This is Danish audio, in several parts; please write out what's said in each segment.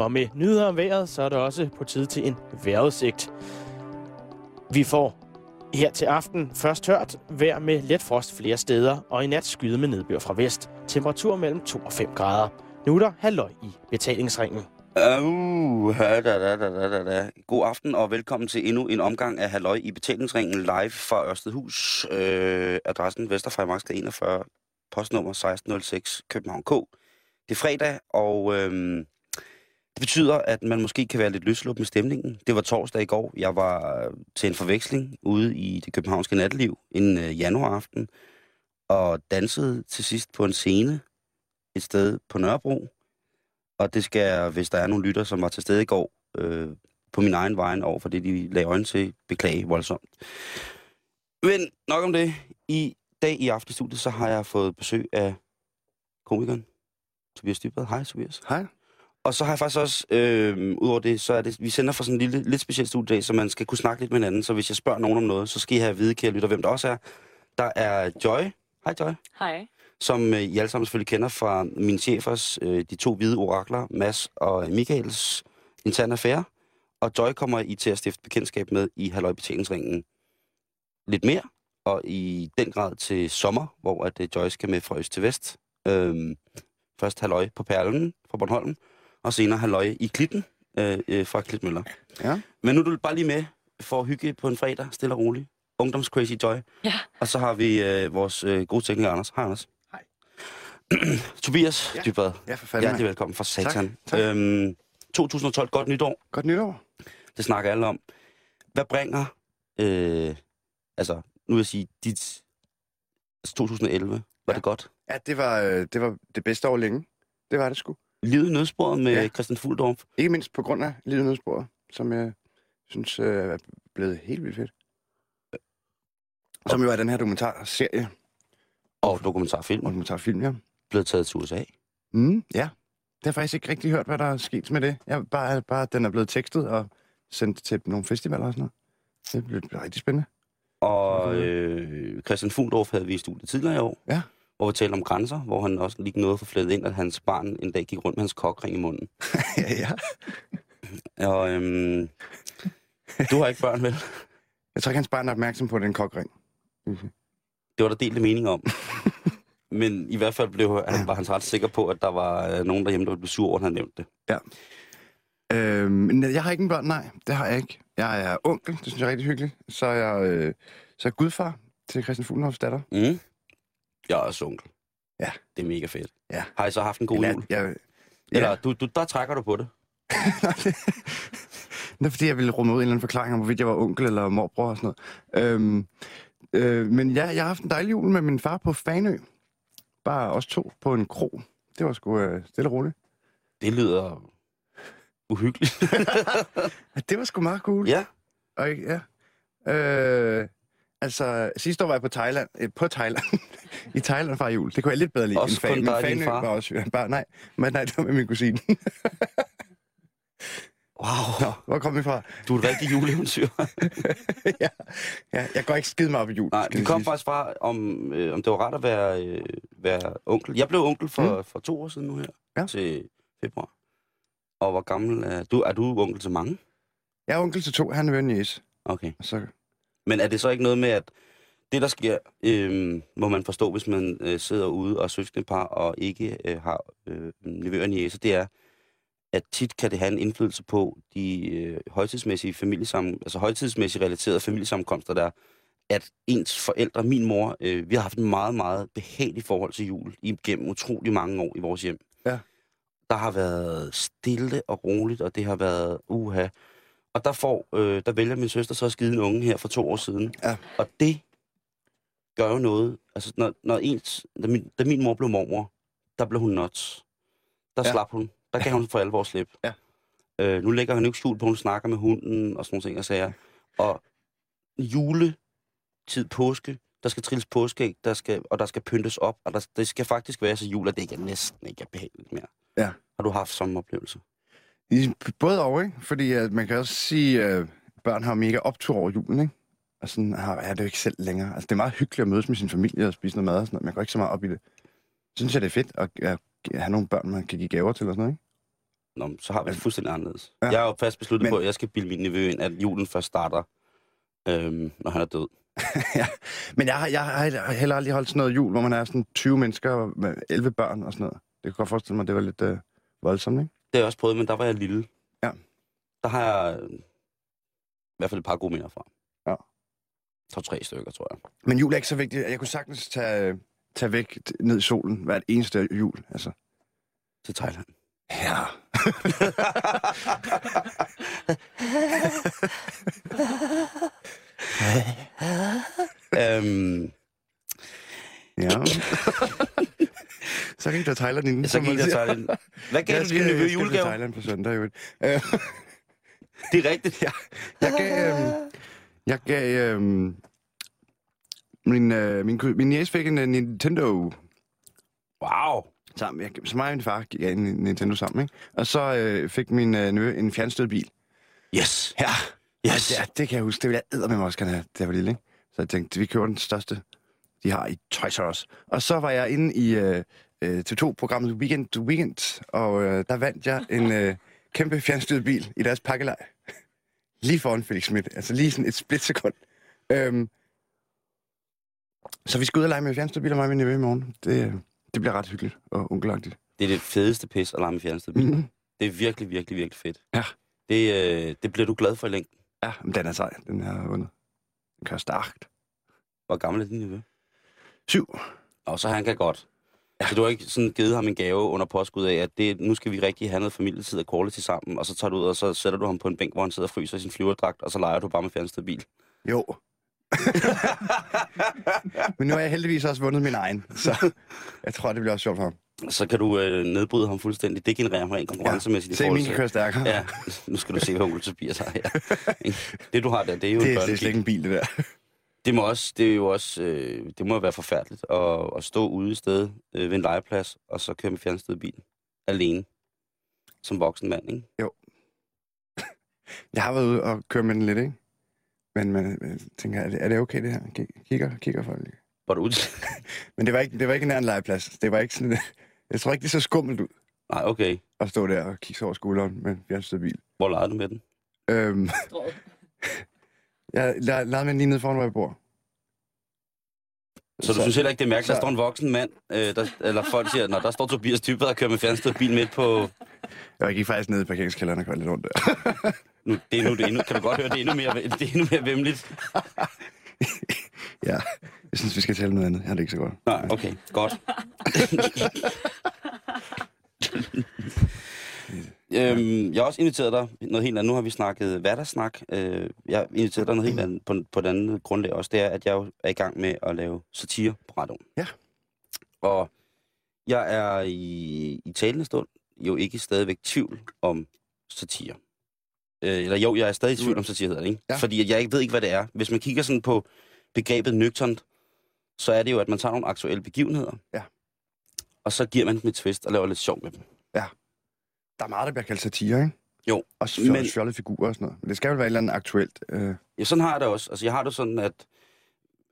Og med nyheder om vejret, så er det også på tide til en vejrudsigt. Vi får her til aften først hørt vejr med let frost flere steder, og i nat skyde med nedbør fra vest. Temperatur mellem 2 og 5 grader. Nu er der halløj i betalingsringen. Uh, da, da, da, da, da. God aften og velkommen til endnu en omgang af Halløj i betalingsringen live fra Ørstedhus. Øh, adressen Vesterfrejmarksgade 41, postnummer 1606, København K. Det er fredag, og øh, det betyder, at man måske kan være lidt løslup med stemningen. Det var torsdag i går. Jeg var øh, til en forveksling ude i det københavnske natteliv en øh, januaraften, og dansede til sidst på en scene et sted på Nørrebro. Og det skal, hvis der er nogle lytter, som var til stede i går, øh, på min egen vejen over for det, de lagde øjne til, beklage voldsomt. Men nok om det. I dag i aftenstudiet, så har jeg fået besøg af komikeren Tobias Dybvad. Hej, Tobias. Hej. Og så har jeg faktisk også, øh, udover det, så er det, vi sender for sådan en lille, lidt speciel studiedag, så man skal kunne snakke lidt med hinanden. Så hvis jeg spørger nogen om noget, så skal I have at vide, kære lytter, hvem der også er. Der er Joy. Hej, Joy. Hej. Som øh, I alle sammen selvfølgelig kender fra mine chefers, øh, de to hvide orakler, Mads og Michaels interne affære. Og Joy kommer I til at stifte bekendtskab med i Halløjbetalingsringen lidt mere. Og i den grad til sommer, hvor at, øh, Joy skal med fra øst til vest. Øhm, først Halløj på Perlen fra Bornholm, og senere Halløj i Klitten øh, øh, fra Klitmøller. Ja. Men nu er du bare lige med for at hygge på en fredag, stille og roligt. Ungdoms Crazy Joy. Ja. Og så har vi øh, vores øh, gode tekniker Anders. Hej Anders. Hej. Tobias Ja. Dybvad. Ja, for fanden. Hjertelig velkommen fra Satan. tak. Øhm, 2012, godt nytår. Godt nytår. Det snakker alle om. Hvad bringer, øh, altså nu vil jeg sige, dit altså 2011, var Ja. det godt? Ja, det var, øh, det var det bedste år længe. Det var det sgu. Livet i nødsporet med Ja. Christian Fuldorf. Ikke mindst på grund af Livet Nødsporet, som jeg synes øh, er blevet helt vildt fedt. Som jo er den her dokumentarserie Og dokumentarfilm og dokumentarfilm, ja. blevet taget til USA. Mm, ja. Det har jeg faktisk ikke rigtig hørt, hvad der er sket med det. Jeg bare, bare den er blevet tekstet og sendt til nogle festivaler og sådan noget. Det blev rigtig spændende. Og øh, Christian Fuldorf havde vist studiet tidligere i år. Ja. Hvor vi talte om grænser, hvor han også lige nåede at få flettet ind, at hans barn en dag gik rundt med hans kokring i munden. ja, ja. Og øhm, du har ikke børn, vel? Jeg tror ikke, hans barn er opmærksom på den kokring. Det var der delte mening om. Men i hvert fald blev, han, var han ret sikker på, at der var øh, nogen derhjemme, der blive sur over, at han nævnte det. Øhm, men jeg har ikke en børn, nej. Det har jeg ikke. Jeg er onkel, det synes jeg er rigtig hyggeligt. Så er jeg, øh, så er jeg gudfar til Christian Fuglendorfs datter. Mm. Jeg er også onkel. Ja. Det er mega fedt. Ja. Har I så haft en god Eller, jul? jeg, Eller ja. du, du, der trækker du på det. det er fordi, jeg ville rumme ud en eller anden forklaring om, hvorvidt jeg var onkel eller morbror og sådan noget. Øhm, øh, men ja, jeg har haft en dejlig jul med min far på Fanø. Bare os to på en kro. Det var sgu øh, stille og roligt. Det lyder uhyggeligt. Det var sgu meget cool. ja. Og, ja. Øh, altså, sidste år var jeg på Thailand. Øh, på Thailand. I Thailand fra jul. Det kunne jeg lidt bedre lide. Også kun Fan- dig far? Var også, bare, nej, men nej, det var med min kusine. Wow. Nå, hvor kom vi fra? Du er et rigtig juleeventyr. ja, ja, jeg går ikke skide meget op i jul. Nej, det kom faktisk fra, om, øh, om det var rart at være, øh, være onkel. Jeg blev onkel for, mm. for to år siden nu her, Ja. til februar. Og hvor gammel er du? Er du onkel til mange? Jeg er onkel til to, han er ven Jes. Okay. Og så, Men er det så ikke noget med, at det, der sker, øh, må man forstå, hvis man øh, sidder ude og er søskendepar og ikke øh, har øh, nevøer og niæser, det er, at tit kan det have en indflydelse på de øh, højtidsmæssige familiesam, altså højtidsmæssigt relaterede familiesammenkomster, der er, at ens forældre, min mor, øh, vi har haft en meget, meget behageligt forhold til jul igennem utrolig mange år i vores hjem. Ja. Der har været stille og roligt, og det har været uha. Og der, får, øh, der vælger min søster så at skide en unge her for to år siden. Ja. Og det gør jo noget. Altså, når, når ens, da, min, da min mor blev mormor, der blev hun nuts. Der Ja. slap hun. Der gav hun for alvor slip. Ja. Øh, nu lægger han ikke skjul på, at hun snakker med hunden og sådan nogle ting og sager. Og juletid, påske, der skal trilles påskeæg, der skal, og der skal pyntes op, og der, det skal faktisk være så jul, at det ikke er næsten ikke er behageligt mere. Ja. Har du haft samme oplevelse? I- både og, ikke? Fordi uh, man kan også sige, at uh, børn har mega optur over julen, ikke? Og sådan har, er det jo ikke selv længere. Altså, det er meget hyggeligt at mødes med sin familie og spise noget mad og sådan noget. Man går ikke så meget op i det. Synes jeg, det er fedt at, at have nogle børn, man kan give gaver til og sådan noget, ikke? Nå, så har vi det fuldstændig anderledes. Ja. Jeg er jo fast besluttet Men- på, at jeg skal bilde min nevø ind, at julen først starter, øhm, når han er død. ja. Men jeg har, jeg har heller aldrig holdt sådan noget jul, hvor man er sådan 20 mennesker med 11 børn og sådan noget. Det kan godt forestille mig, det var lidt øh, voldsomt, ikke? Det har jeg også prøvet, men der var jeg lille. Ja. Der har jeg øh, i hvert fald et par gode minder fra. Ja. To-tre stykker, tror jeg. Men jul er ikke så vigtigt. Jeg kunne sagtens tage, øh, tage væk ned i solen hvert eneste jul. Altså. Til Thailand. Ja. øhm, ja. så gik der Thailand inden. så som gik jeg siger. Thailand. Hvad gav Jeg du din nevø jeg skal til julegave? Thailand på søndag, jo. Øh, Det er rigtigt. Ja. Jeg gav, øhm, jeg gav øhm, min, øh, min, min næse fik en øh, Nintendo Wow. sammen. Jeg, så mig og min far gik en Nintendo sammen, ikke? Og så øh, fik min øh, nevø en fjernstød bil. Yes. Ja. Yes. ja, det kan jeg huske. Det ville jeg med mig også gerne have, da jeg var lille, ikke? Så jeg tænkte, vi køber den største, de har i Toys R Us. Og så var jeg inde i øh, øh, TV2-programmet Weekend to Weekend, og øh, der vandt jeg en øh, kæmpe fjernstyret bil i deres pakkelej. lige foran Felix Schmidt. Altså lige sådan et splitsekund. Øhm, så vi skal ud og lege med fjernstyret bil og mig og min i morgen. Det, det bliver ret hyggeligt og onkelagtigt. Det er det fedeste pis at lege med fjernstød bil. Mm-hmm. Det er virkelig, virkelig, virkelig fedt. Ja. Det, øh, det bliver du glad for i længden. Ja, men den er sej. Den har vundet. Den kører stærkt. Hvor gammel er din nevø? Syv. Og så han kan godt. Ja. Så du har ikke sådan givet ham en gave under påskud af, at det, nu skal vi rigtig have noget familietid og quality sammen, og så tager du ud, og så sætter du ham på en bænk, hvor han sidder og fryser i sin flyverdragt, og så leger du bare med fjernstød bil. Jo. Men nu har jeg heldigvis også vundet min egen, så jeg tror, det bliver også sjovt for ham. Så kan du øh, nedbryde ham fuldstændig. Det genererer ham rent konkurrencemæssigt. i Se, min kan køre stærkere. Ja, nu skal du se, hvad onkel Tobias har her. Det, du har der, det er jo det, en er, det er slet børnebil. ikke en bil, det der. Det må også, det er jo også, øh, det må jo være forfærdeligt at, at stå ude i sted øh, ved en legeplads, og så køre med fjernstød bil. Alene. Som voksen mand, ikke? Jeg har været ude og køre med den lidt, ikke? Men man man tænker, er det, er det okay, det her? Kig- Kigger, kigger folk. Var du ude? Men det var ikke, det var ikke nær en legeplads. Det var ikke sådan... Jeg tror ikke, det så skummelt ud Nej, okay. at stå der og kigge over skulderen med en fjernstyret bil. Hvor legede du med den? Øhm. jeg la- lavede med den lige nede foran, hvor jeg bor. Så, så du synes heller ikke, det er mærkeligt, så- der står en voksen mand, øh, der, eller folk siger, når der står Tobias Dybvad og kører med fjernstød bil midt på... Jeg gik faktisk ned i parkeringskælderen og kørte lidt rundt der. Nu, det er nu, det er endnu, kan du godt høre, det er endnu mere, det er endnu mere vemmeligt. ja, jeg synes, vi skal tale noget andet. Jeg har det ikke så godt. Nej, okay, godt. øhm, jeg har også inviteret dig noget helt andet. Nu har vi snakket hverdagssnak. Øh, jeg har inviteret dig noget helt andet på, på et andet grundlag også. Det er, at jeg er i gang med at lave satire på radioen. Ja. Og jeg er i, i talende stund jo ikke stadigvæk tvivl om satire. Øh, eller jo, jeg er stadig i tvivl om satire, hedder det, ikke? Ja. Fordi at jeg ikke ved ikke, hvad det er. Hvis man kigger sådan på begrebet nøgternt, så er det jo, at man tager nogle aktuelle begivenheder. Ja. Og så giver man dem et twist og laver lidt sjov med dem. Der er meget, der bliver kaldt satire, ikke? Jo, Og fjollede, men- fjollede figurer og sådan noget. Men det skal vel være et eller andet aktuelt. Øh, Ja, sådan har jeg det også. Altså, jeg har det sådan, at,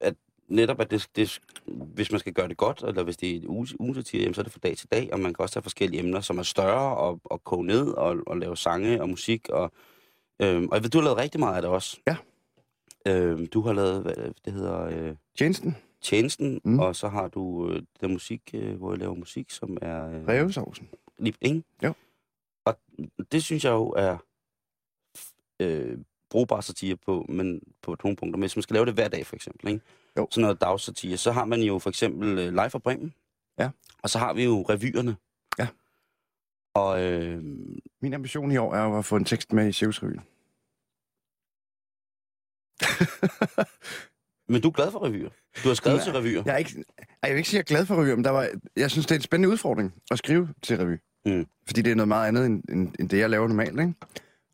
at netop, at det, det, hvis man skal gøre det godt, eller hvis det er uge, ugesatire, jamen, så er det fra dag til dag, og man kan også tage forskellige emner, som er større, og, og koge ned, og, og lave sange og musik, og, øhm, og jeg ved, du har lavet rigtig meget af det også. Ja. Øhm, du har lavet, hvad det hedder, øh, tjenesten, Tjenesten, mm. Og så har du øh, der musik, øh, hvor jeg laver musik, som er... Øh, revsovsen. Lige, ikke? Jo. Og det synes jeg jo er øh, brugbar satire på, men på nogle punkter. Men hvis man skal lave det hver dag, for eksempel, ikke? Jo. sådan noget dagsatire, så har man jo for eksempel øh, Live fra Bremen. Ja. Og så har vi jo revyerne. Ja. Og øh, Min ambition i år er at få en tekst med i Sjævsrevyen. men du er glad for revyer. Du har skrevet Nej, til revyer. Jeg, er ikke, jeg vil ikke sige, at jeg er glad for revy, men der var, jeg synes, det er en spændende udfordring at skrive til revy. Mm. Fordi det er noget meget andet, end, end, end det, jeg laver normalt. Ikke?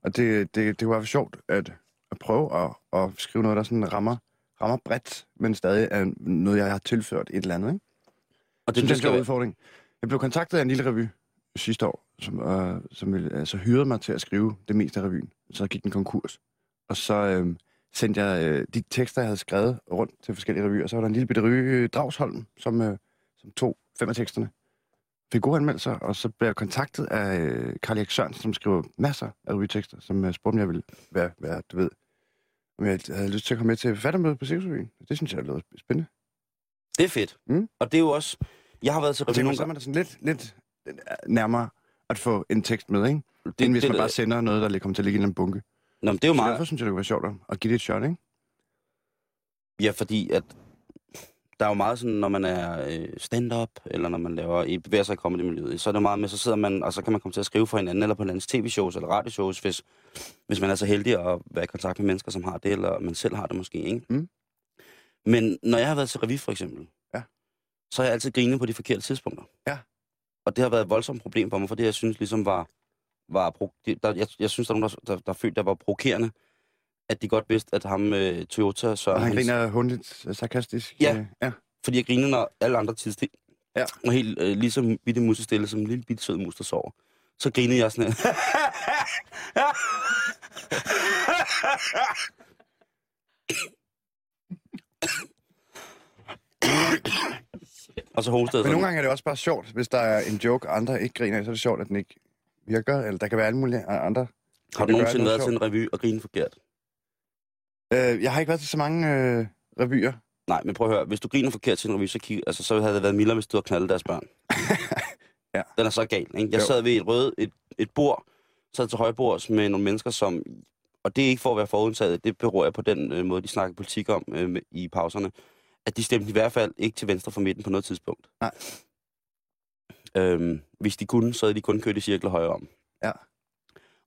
Og det, det, det var sjovt at, at prøve at, at skrive noget, der sådan rammer, rammer bredt, men stadig er noget, jeg har tilført et eller andet. Ikke? Og Det det, synes det er en udfordring. Jeg blev kontaktet af en lille revy sidste år, som, øh, som altså, hyrede mig til at skrive det meste af revyen. Så gik den konkurs. Og så øh, sendte jeg øh, de tekster, jeg havde skrevet rundt til forskellige revyer. Så var der en lille bitte revy, Dragsholm, som, øh, som tog fem af teksterne. Fik gode anmeldelser, og så blev jeg kontaktet af øh, Karl Erik Sørensen, som skriver masser af revytekster, som øh, spurgte, om jeg ville være, være, du ved, om jeg havde lyst til at komme med til forfattermødet på Cirkusrevyen. Det synes jeg lyder spændende. Det er fedt. Mm. Og det er jo også... Jeg har været til Og revy tænker, nogle så er gange. man da sådan lidt, lidt øh, nærmere at få en tekst med, ikke? Det, End hvis det, man bare sender noget, der lige kommer til at ligge i en eller anden bunke. Nå, men det er jo Så meget... derfor synes jeg, det kunne være sjovt at- at give det et shot, ikke? Ja, fordi at der er jo meget sådan, når man er øh, stand-up, eller når man laver, i bevæger sig i comedy-miljøet, så er det meget med, så sidder man, og så kan man komme til at skrive for hinanden, eller på hinandens tv-shows eller radioshows, hvis, hvis man er så heldig at være i kontakt med mennesker, som har det, eller man selv har det måske, ikke? Mm. Men når jeg har været til revy, for eksempel, Ja. så har jeg altid grinet på de forkerte tidspunkter. Ja. Og det har været et voldsomt problem for mig, for det, jeg synes ligesom var, var der, jeg, jeg synes, der er nogen, der, der, der følte, der var provokerende, at de godt vidste, at ham øh, Toyota, så han griner hundligt øh, sarkastisk. Ja. øh, ja. fordi jeg griner, når alle andre tidstil. Ja. Og helt øh, ligesom bitte musestille, som en lille bitte sød mus, der sover. Så grinede jeg sådan her. og så hostede Men nogle gange er det også bare sjovt, hvis der er en joke, andre ikke griner så er det sjovt, at den ikke virker. Eller der kan være alle mulige andre. Har du nogensinde været til en revy og grine forkert? Øh, jeg har ikke været til så mange øh, revyer. Nej, men prøv at høre. Hvis du griner forkert til en revy, så, kig, altså, så havde det været mildere, hvis du havde knaldet deres børn. Ja. Den er så gal, ikke? Jeg Jo. sad ved et rød, et, et bord, sad til højbords med nogle mennesker, som... Og det er ikke for at være forudtaget, det beror jeg på den øh, måde, de snakker politik om øh, med- i pauserne. At de stemte i hvert fald ikke til venstre for midten på noget tidspunkt. Nej. Øhm, hvis de kunne, så havde de kun kørt i cirkler højre om. Ja.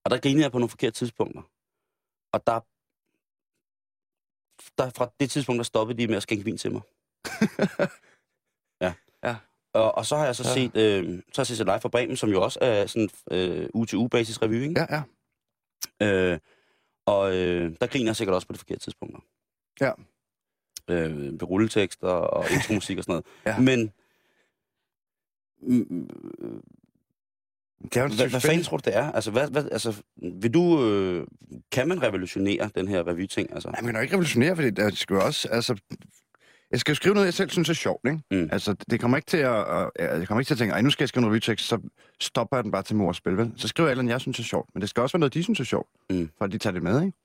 Og der grinede jeg på nogle forkerte tidspunkter. Og der, der fra det tidspunkt, der stoppede de med at skænke vin til mig. ja. Ja. Og, og så har jeg så Ja. set, øh, så har jeg set live fra Bremen, som jo også er sådan øh, uge til uge basis revy, ikke? Ja, ja. Øh, og øh, der griner jeg sikkert også på de forkerte tidspunkter. Ja. Øh, ved rulletekster og intromusik og sådan noget. Ja. Men Det er jo hvad, hvad fanden tror du, det er? Altså, hvad, hvad, altså vil du, øh, kan man revolutionere den her revy-ting? Altså? Nej, man kan jo ikke revolutionere, fordi der skal jo også, altså... Jeg skal skrive noget, jeg selv synes er sjovt, ikke? Mm. Altså, det kommer ikke til at, jeg kommer ikke til at tænke, ej, nu skal jeg skrive en revytekst, så stopper jeg den bare til mors spil, vel? Så skriver jeg et eller andet, jeg synes er sjovt. Men det skal også være noget, de synes er sjovt, Mm. for at de tager det med, ikke?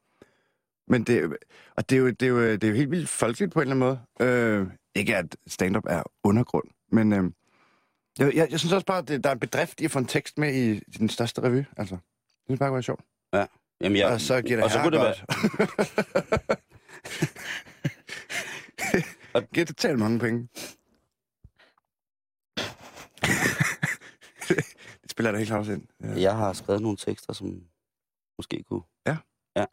Men det, og det er, jo, det, er jo, det er jo helt vildt folkeligt på en eller anden måde. Øh, ikke at stand-up er undergrund, men øh, jeg, jeg, jeg synes også bare, at det, der er en bedrift i at få en tekst med i, i den største revy. Altså, det synes bare kunne være sjovt. Jamen, Ja, jeg, og så giver det og så kunne det være, Og giver totalt mange penge. det spiller da helt klart ind. Ja. jeg har skrevet nogle tekster, som måske kunne... Ja. Ja.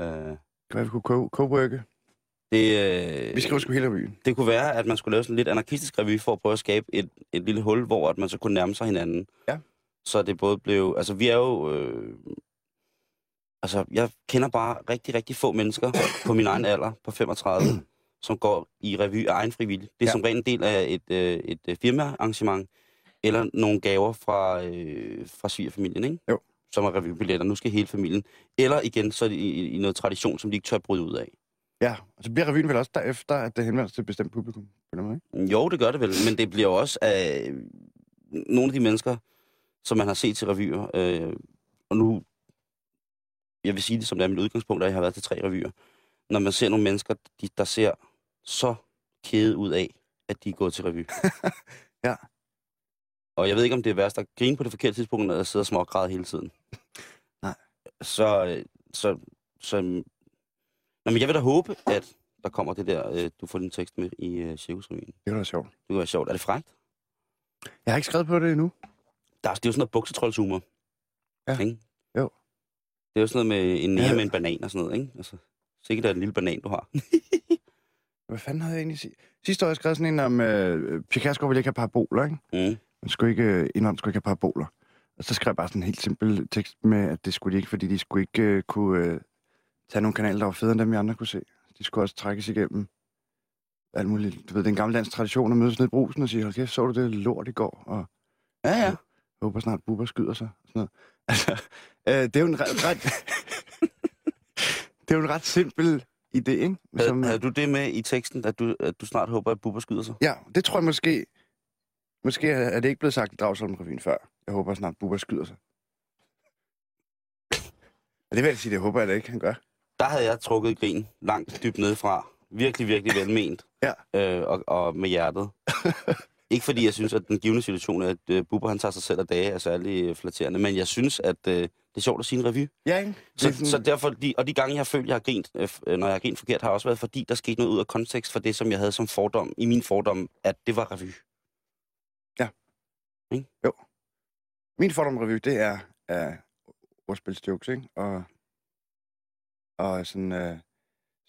Øh, Kan være, vi kunne co- co-worke. Det, øh, Vi skriver sgu hele revyen. det kunne være, at man skulle lave sådan en lidt anarkistisk revy for at prøve at skabe et, et lille hul, hvor at man så kunne nærme sig hinanden. Ja. Så det både blev... Altså, vi er jo... Øh, altså, jeg kender bare rigtig, rigtig få mennesker på min egen alder, på 35, som går i revy af egen frivillig. Det er Ja. som rent en del af et, øh, et øh, firmaarrangement, eller nogle gaver fra, øh, fra svigerfamilien, ikke? Jo. Som er revybilletter. Nu skal hele familien. Eller igen, så er i, i noget tradition, som de ikke tør bryde ud af. Ja, og så bliver revyen vel også derefter, at det henvender sig til et bestemt publikum. På den måde, ikke? Jo, det gør det vel, men det bliver jo også af nogle af de mennesker, som man har set til revyer. Øh, og nu, jeg vil sige det som det er mit udgangspunkt, at jeg har været til tre revyer. Når man ser nogle mennesker, de, der ser så kede ud af, at de er gået til revy. Ja. Og jeg ved ikke, om det er værst at grine på det forkerte tidspunkt, når jeg sidder smågræd hele tiden. Nej. Så, øh, så, så Nå, men jeg vil da håbe, at der kommer det der, øh, du får din tekst med i øh, Cirkusrevyen. Det kunne være sjovt. Det kunne være sjovt. Er det frækt? Jeg har ikke skrevet på det endnu. Der er, det er jo sådan noget buksetroldshumor. Ja. Ikke? Jo. Det er jo sådan noget med en nære Ja. med en banan og sådan noget, ikke? Altså, sikkert er det en lille banan, du har. Hvad fanden havde jeg egentlig sige? Sidste år jeg skrevet sådan en om, øh, Pia ville ikke have paraboler, ikke? Mm. Man skulle ikke, øh, indvandrere skulle ikke have paraboler. Og så skrev jeg bare sådan en helt simpel tekst med, at det skulle de ikke, fordi de skulle ikke øh, kunne øh, tage nogle kanaler, der var federe end dem, vi andre kunne se. De skulle også trækkes igennem alt muligt. Du ved, det er en gammel dansk tradition at mødes ned i brusen og sige, hold kæft, så du det lort i går? Og Ja, ja. jeg håber snart, Bubber skyder sig. Og sådan noget. Altså, øh, det er jo en ret, ret det er jo en ret simpel idé, ikke? Havde, havde du det med i teksten, at du, at du snart håber, at Bubber skyder sig? Ja, det tror jeg måske... Måske er det ikke blevet sagt i Dragsholm-revyen før. Jeg håber snart, Bubber skyder sig. Ja, det vil jeg sige, det håber jeg da ikke, han gør. Der havde jeg trukket et grin langt dybt nedefra. Virkelig, virkelig velment. Ja. Øh, og, og med hjertet. ikke fordi jeg synes, at den givende situation, at øh, Bubber han tager sig selv af dage, er særlig øh, flatterende. Men jeg synes, at øh, det er sjovt at sige en revy. Ja, ikke? Så, er sådan- så derfor, de, og de gange, jeg har følt, jeg har grint, øh, øh, når jeg har grint forkert, har også været, fordi der skete noget ud af kontekst for det, som jeg havde som fordom, i min fordom, at det var revy. Min fordomrevy, det er uh, ordspilsjokes, ikke? Og, og sådan, uh,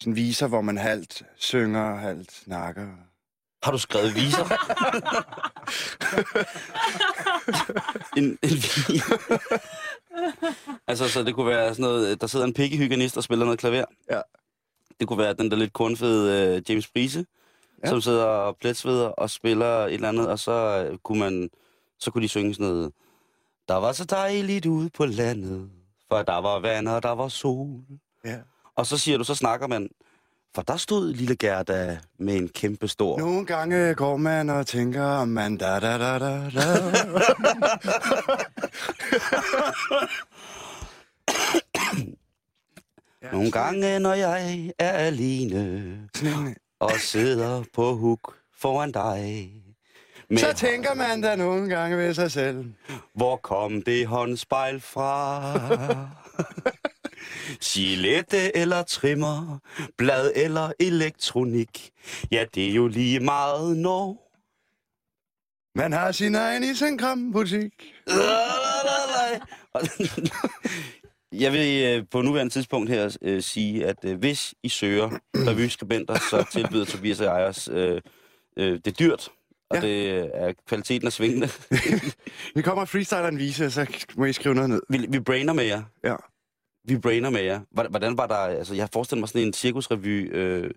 sådan viser, hvor man halvt synger, halvt snakker. Har du skrevet viser? en, en vi- altså, så det kunne være sådan noget, der sidder en pikkehyggenist og spiller noget klaver. Ja. Det kunne være den der lidt kornfede uh, James Brise, Ja. ja. som sidder og pletsveder og spiller et eller andet, og så uh, kunne man, så kunne de synge sådan noget, der var så dejligt ude på landet, for der var vand og der var sol. Ja. Og så siger du, så snakker man, for der stod lille Gerda med en kæmpe stor... Nogle gange går man og tænker, man da da da da da. Nogle gange, når jeg er alene og sidder på huk foran dig. Men Så tænker man da nogle gange ved sig selv. hvor kom det håndspejl fra? Gillette eller trimmer, blad eller elektronik. Ja, det er jo lige meget når. Man har sin egen isenkram-butik. Jeg vil øh, på nuværende tidspunkt her øh, sige, at øh, hvis I søger revyskribenter, så tilbyder Tobias og Ejers øh, øh, det er dyrt, og Ja. det øh, er kvaliteten er svingende. Vi kommer og freestyler en vise, så må I skrive noget ned. vi, vi brainer med jer. Ja. Vi brainer med jer. Hvordan, var der... Altså, jeg forestiller mig sådan en cirkusrevy øh,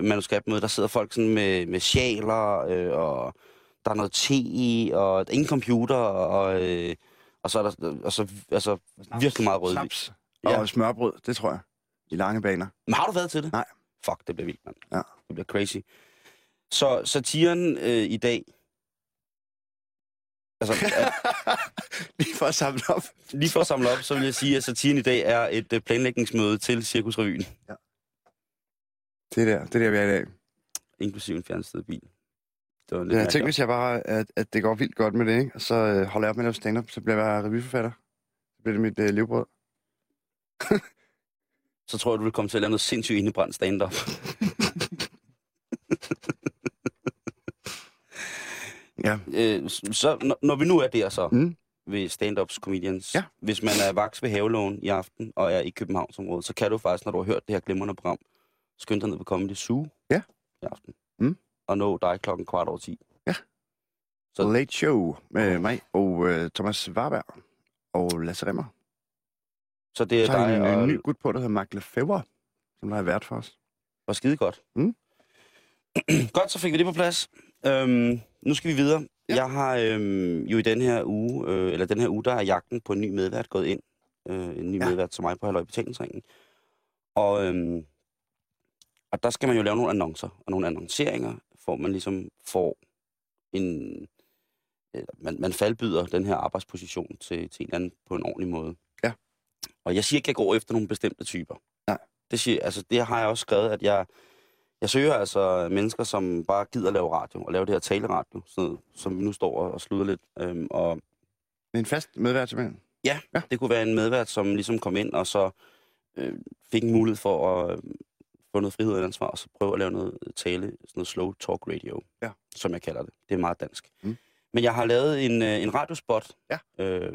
manuskriptmøde. Der sidder folk sådan med, med sjaler, øh, og der er noget te i, og ingen computer, og, øh, og så er der og så, altså, virkelig meget rødvin. Snaps. Ja. Og smørbrød, det tror jeg. I lange baner. Men har du været til det? Nej. Fuck, det bliver vildt, mand. Ja. Det bliver crazy. Så satiren øh, i dag... Altså, er, Lige for at samle op. lige for at samle op, så vil jeg sige, at satiren i dag er et øh, planlægningsmøde til Cirkusrevyen, Det der, det der, vi er i dag. inklusive en fjernstedet bil. Det var lidt Ja, tænker, hvis jeg bare, at, at det går vildt godt med det, ikke? Og så øh, holder jeg op med at lave stand-up, så bliver jeg revyforfatter. Så bliver det mit øh, levebrød. Så tror jeg, du vil komme til at lave noget sindssygt indebrændt stand-up. Ja. øh, så når, når vi nu er der så, Mm. ved stand-ups comedians, Ja. hvis man er vaks ved Havelån i aften og er i Københavnsområdet, så kan du faktisk, når du har hørt det her glimrende program, skynde dig ned på Comedy Zoo Ja. i aften. Mm. Og nå dig klokken kvart over 10. Så- Så... Late Show med mig og øh, Thomas Warberg og Lasse Remmer. Så det er Så dig en og, øh, ny gut på, der hedder Mark Lefebvre, som der er vært for os. og skide godt. Mm. godt, så fik vi det på plads. Øhm, nu skal vi videre. Ja. Jeg har øhm, jo i den her uge, øh, eller den her uge, der er jagten på en ny medvært gået ind. Øh, en ny Ja. medvært til mig på Halløj Betalingsringen. Og, øhm, og der skal man jo lave nogle annoncer og nogle annonceringer, hvor man ligesom får en... Man, man faldbyder den her arbejdsposition til, til en eller anden på en ordentlig måde. Ja. Og jeg siger ikke, at jeg går efter nogle bestemte typer. Nej. Det, siger, altså, det har jeg også skrevet, at jeg, jeg søger altså mennesker, som bare gider lave radio, og lave det her taleradio, sådan som vi nu står og, slutter lidt. Øhm, og Det er en fast medvært simpelthen. ja, Ja. ja, det kunne være en medvært, som ligesom kom ind, og så øh, fik en mulighed for at øh, få noget frihed og ansvar, og så prøve at lave noget tale, sådan noget slow talk radio, Ja. som jeg kalder det. Det er meget dansk. Mm. Men jeg har lavet en, øh, en radiospot, Ja. øh,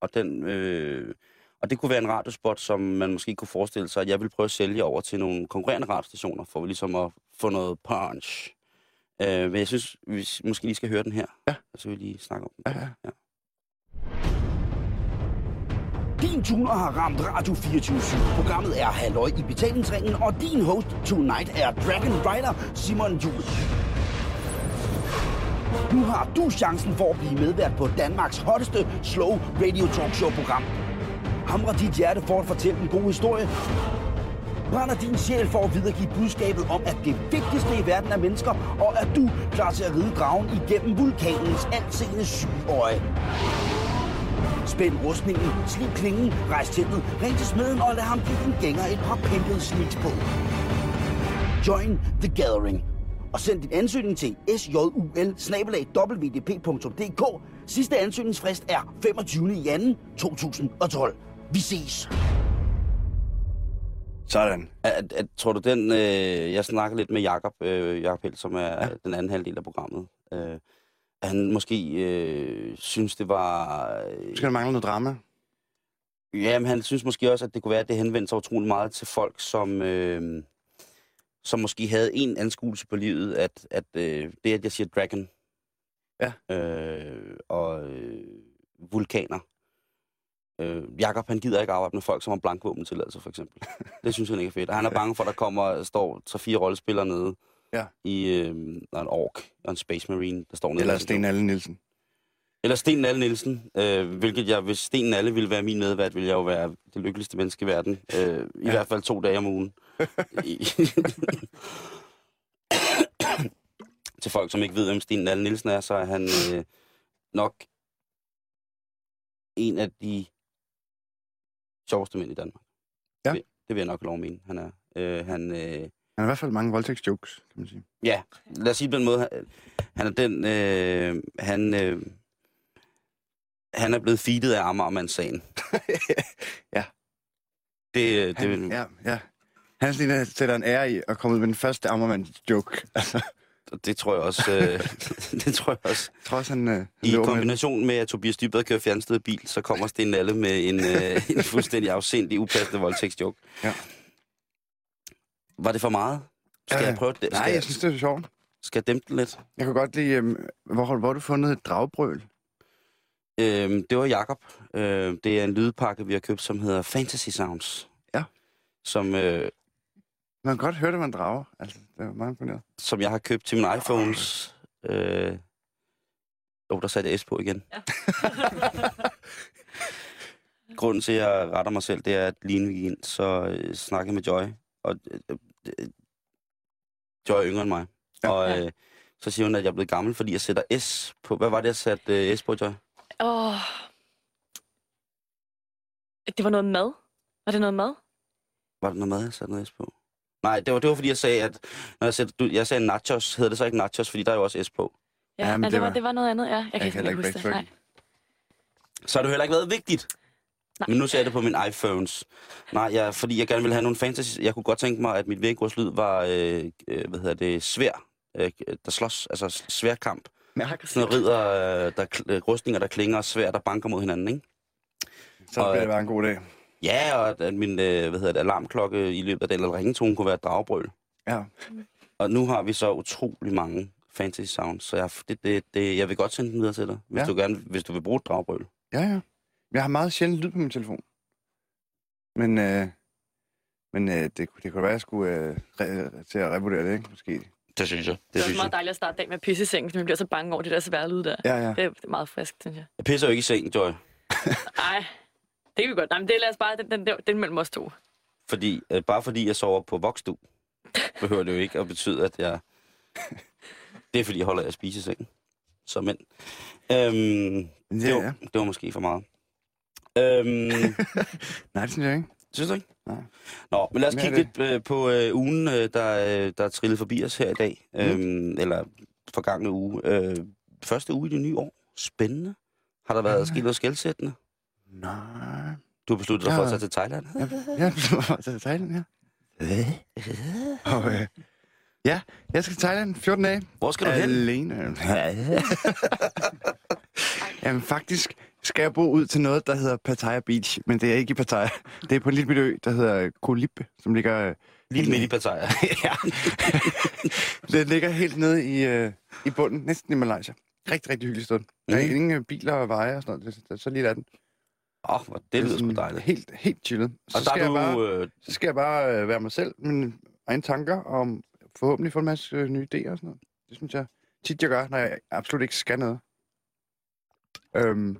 og den... Øh, og det kunne være en radiospot, som man måske kunne forestille sig, at jeg vil prøve at sælge over til nogle konkurrerende radiostationer, for ligesom at få noget punch. Øh, men jeg synes, vi måske lige skal høre den her. Ja. Og så vil vi lige snakke om den. Ja, ja. ja. Din tuner har ramt Radio 24 Programmet er Halløj i betalingsringen, og din host tonight er Dragon Rider Simon Jul. Nu har du chancen for at blive medvært på Danmarks hotteste slow radio talkshow program. Hamrer dit hjerte for at fortælle en god historie, Brænder din sjæl for at videregive budskabet om, at det vigtigste i verden er mennesker, og er du klar til at ride dragen igennem vulkanens altseende øje? Spænd rustningen, slip klingen, rejs teltet, ring til smeden og lad ham give din gænger et par pimpede sneaks på. Join the Gathering. Og send din ansøgning til sjul Sidste ansøgningsfrist er 25. januar 2012. Vi ses. Sådan. At, at, tror du den, øh, jeg snakker lidt med Jakob, øh, Jakob Helt, som er ja. den anden halvdel af programmet, øh, at han måske øh, synes, det var... Øh, Skal der mangle noget drama? Ja, men han synes måske også, at det kunne være, at det henvendte sig utrolig meget til folk, som, øh, som måske havde en anskuelse på livet, at, at øh, det, at jeg siger dragon, Ja. øh, og øh, vulkaner. Øh, Jakob, han gider ikke arbejde med folk, som har blankvåbentilladelse, for eksempel. det synes han ikke er fedt. Og han er bange for, at der kommer, står tre-fire rollespillere nede Ja. i øh, en ork og en space marine, der står nede. Eller Sten Alle Nielsen. eller Sten Nalle Nielsen, øh, hvilket jeg, hvis Sten Nalle ville være min medvært, ville jeg jo være det lykkeligste menneske i verden. Øh, I Ja. hvert fald to dage om ugen. Til folk, som ikke ved, hvem Sten Nalle Nielsen er, så er han øh, nok en af de sjoveste mænd i Danmark. Ja. Det, det vil jeg nok lov mene. Han er, øh, han, øh, Han har i hvert fald mange voldtægtsjokes, kan man sige. Ja, lad os sige det på den måde. Han- Han er den, øh, han, øh, han er blevet feedet af Amagermandssagen. Ja. Det, øh, det, Han, ja, ja. Han sætter en ære i at komme ud med den første Ammermand-joke. Altså, det tror jeg også, øh, det tror jeg også. jeg tror også, han... Øh, I kombination med, at Tobias Dybvad kører fjernstedet bil, så kommer Sten Nalle med en, øh, en fuldstændig afsindig, upassende voldtægtsjoke. Ja. Var det for meget? Skal Øh, jeg prøve det? Skal, Nej, jeg synes, det er sjovt. skal jeg dæmpe den lidt? Jeg kunne godt lide... Øh, hvor, hvor har du fundet et dragbrøl? Øhm, det var Jakob. Øh, det er en lydpakke, vi har købt, som hedder Fantasy Sounds. Ja. Som, øh, Man kan godt høre, det var en drager. Altså, det var meget imponeret. som jeg har købt til min iPhones. Øh, oh, der satte jeg S på igen. Ja. Grunden til, at jeg retter mig selv, det er, at lige gik ind, så øh, snakkede med Joy. Og øh, øh, Joy er yngre end mig. Ja. Og øh, så siger hun, at jeg er blevet gammel, fordi jeg sætter S på... Hvad var det, jeg satte øh, S på, Joy? Åh. Det var noget mad. Var det noget mad? Var det noget mad, jeg satte noget S på? Nej, det var, det var fordi, jeg sagde, at når jeg, sagde, du, jeg sagde nachos, hedder det så ikke nachos, fordi der er jo også S på. Ja, Ja, men det, det var, det var noget andet, ja. Jeg kan, kan jeg heller ikke huske det. Nej. Så har det heller ikke været vigtigt. Nej. Men nu ser jeg det på min iPhones. Nej, jeg, fordi jeg gerne vil have nogle fantasy. Jeg kunne godt tænke mig, at mit væggårdslyd var, øh, øh, hvad hedder det, svær. Øh, der slås, altså sværkamp. Sådan noget ridder, øh, der, øh, rustninger, der klinger og svær, der banker mod hinanden, ikke? Så Og- bliver det bare en god dag. Ja, og at, at min øh, hvad hedder det, alarmklokke i løbet af den, eller ringetone kunne være et dragbrøl. Ja. Og nu har vi så utrolig mange fantasy sounds, så jeg, det, det, det, jeg vil godt sende den videre til dig, hvis, Ja. du, gerne, hvis du vil bruge et dragbrøl. Ja, ja. Jeg har meget sjældent lyd på min telefon. Men, øh, men øh, det, kunne- det kunne være, at jeg skulle øh, re- til at revurdere det, ikke? Måske. Det synes jeg. Det Det er også meget dejligt at starte dag med pisse i sengen, fordi man bliver så bange over det der svære lyd der. Ja, ja. Det er det er meget frisk, synes jeg. Jeg pisser jo ikke i seng, Joy. Ej, det kan vi godt. Nej, men det lader os bare, den, den, den, den mellem os to. Fordi, øh, bare fordi jeg sover på vokstue, behøver det jo ikke at betyde, at jeg... Det er fordi, jeg holder af spisesengen. Så men... Øhm, det, Ja, var, ja. det var måske for meget. Øhm, Nej, det synes jeg ikke. synes du ikke? Nej. Nå, men lad os er kigge lidt øh, på øh, ugen, øh, der, øh, der er trillet forbi os her i dag. Mm. Øhm, eller forgangne uge. Øh, første uge i det nye år. Spændende. Har der været Ja. sket noget skældsættende? Nej. Du har besluttet dig for at tage til Thailand? Ja, ja var til Thailand, ja. Og, øh, ja, jeg skal til Thailand 14 dage. Hvor skal du hen? Alene. Jamen faktisk skal jeg bo ud til noget, der hedder Pattaya Beach, men det er ikke i Pattaya. Det er på en lille bitte ø, der hedder Koh Lipe, som ligger... øh, Lige midt i Pattaya. ja. det ligger helt nede i, øh, i bunden, næsten i Malaysia. Rigtig, rigtig hyggeligt sted. Der er Mhm. ingen øh, biler og veje og sådan noget. Er så lige er den. Åh, oh, det lyder sgu dejligt. Helt, helt chillet. Så Og skal, er jeg bare, du... Øh, så skal jeg bare øh, være mig selv, mine egne tanker, og forhåbentlig få en masse øh, nye idéer og sådan noget. Det synes jeg tit, jeg gør, når jeg absolut ikke skal noget. Øhm,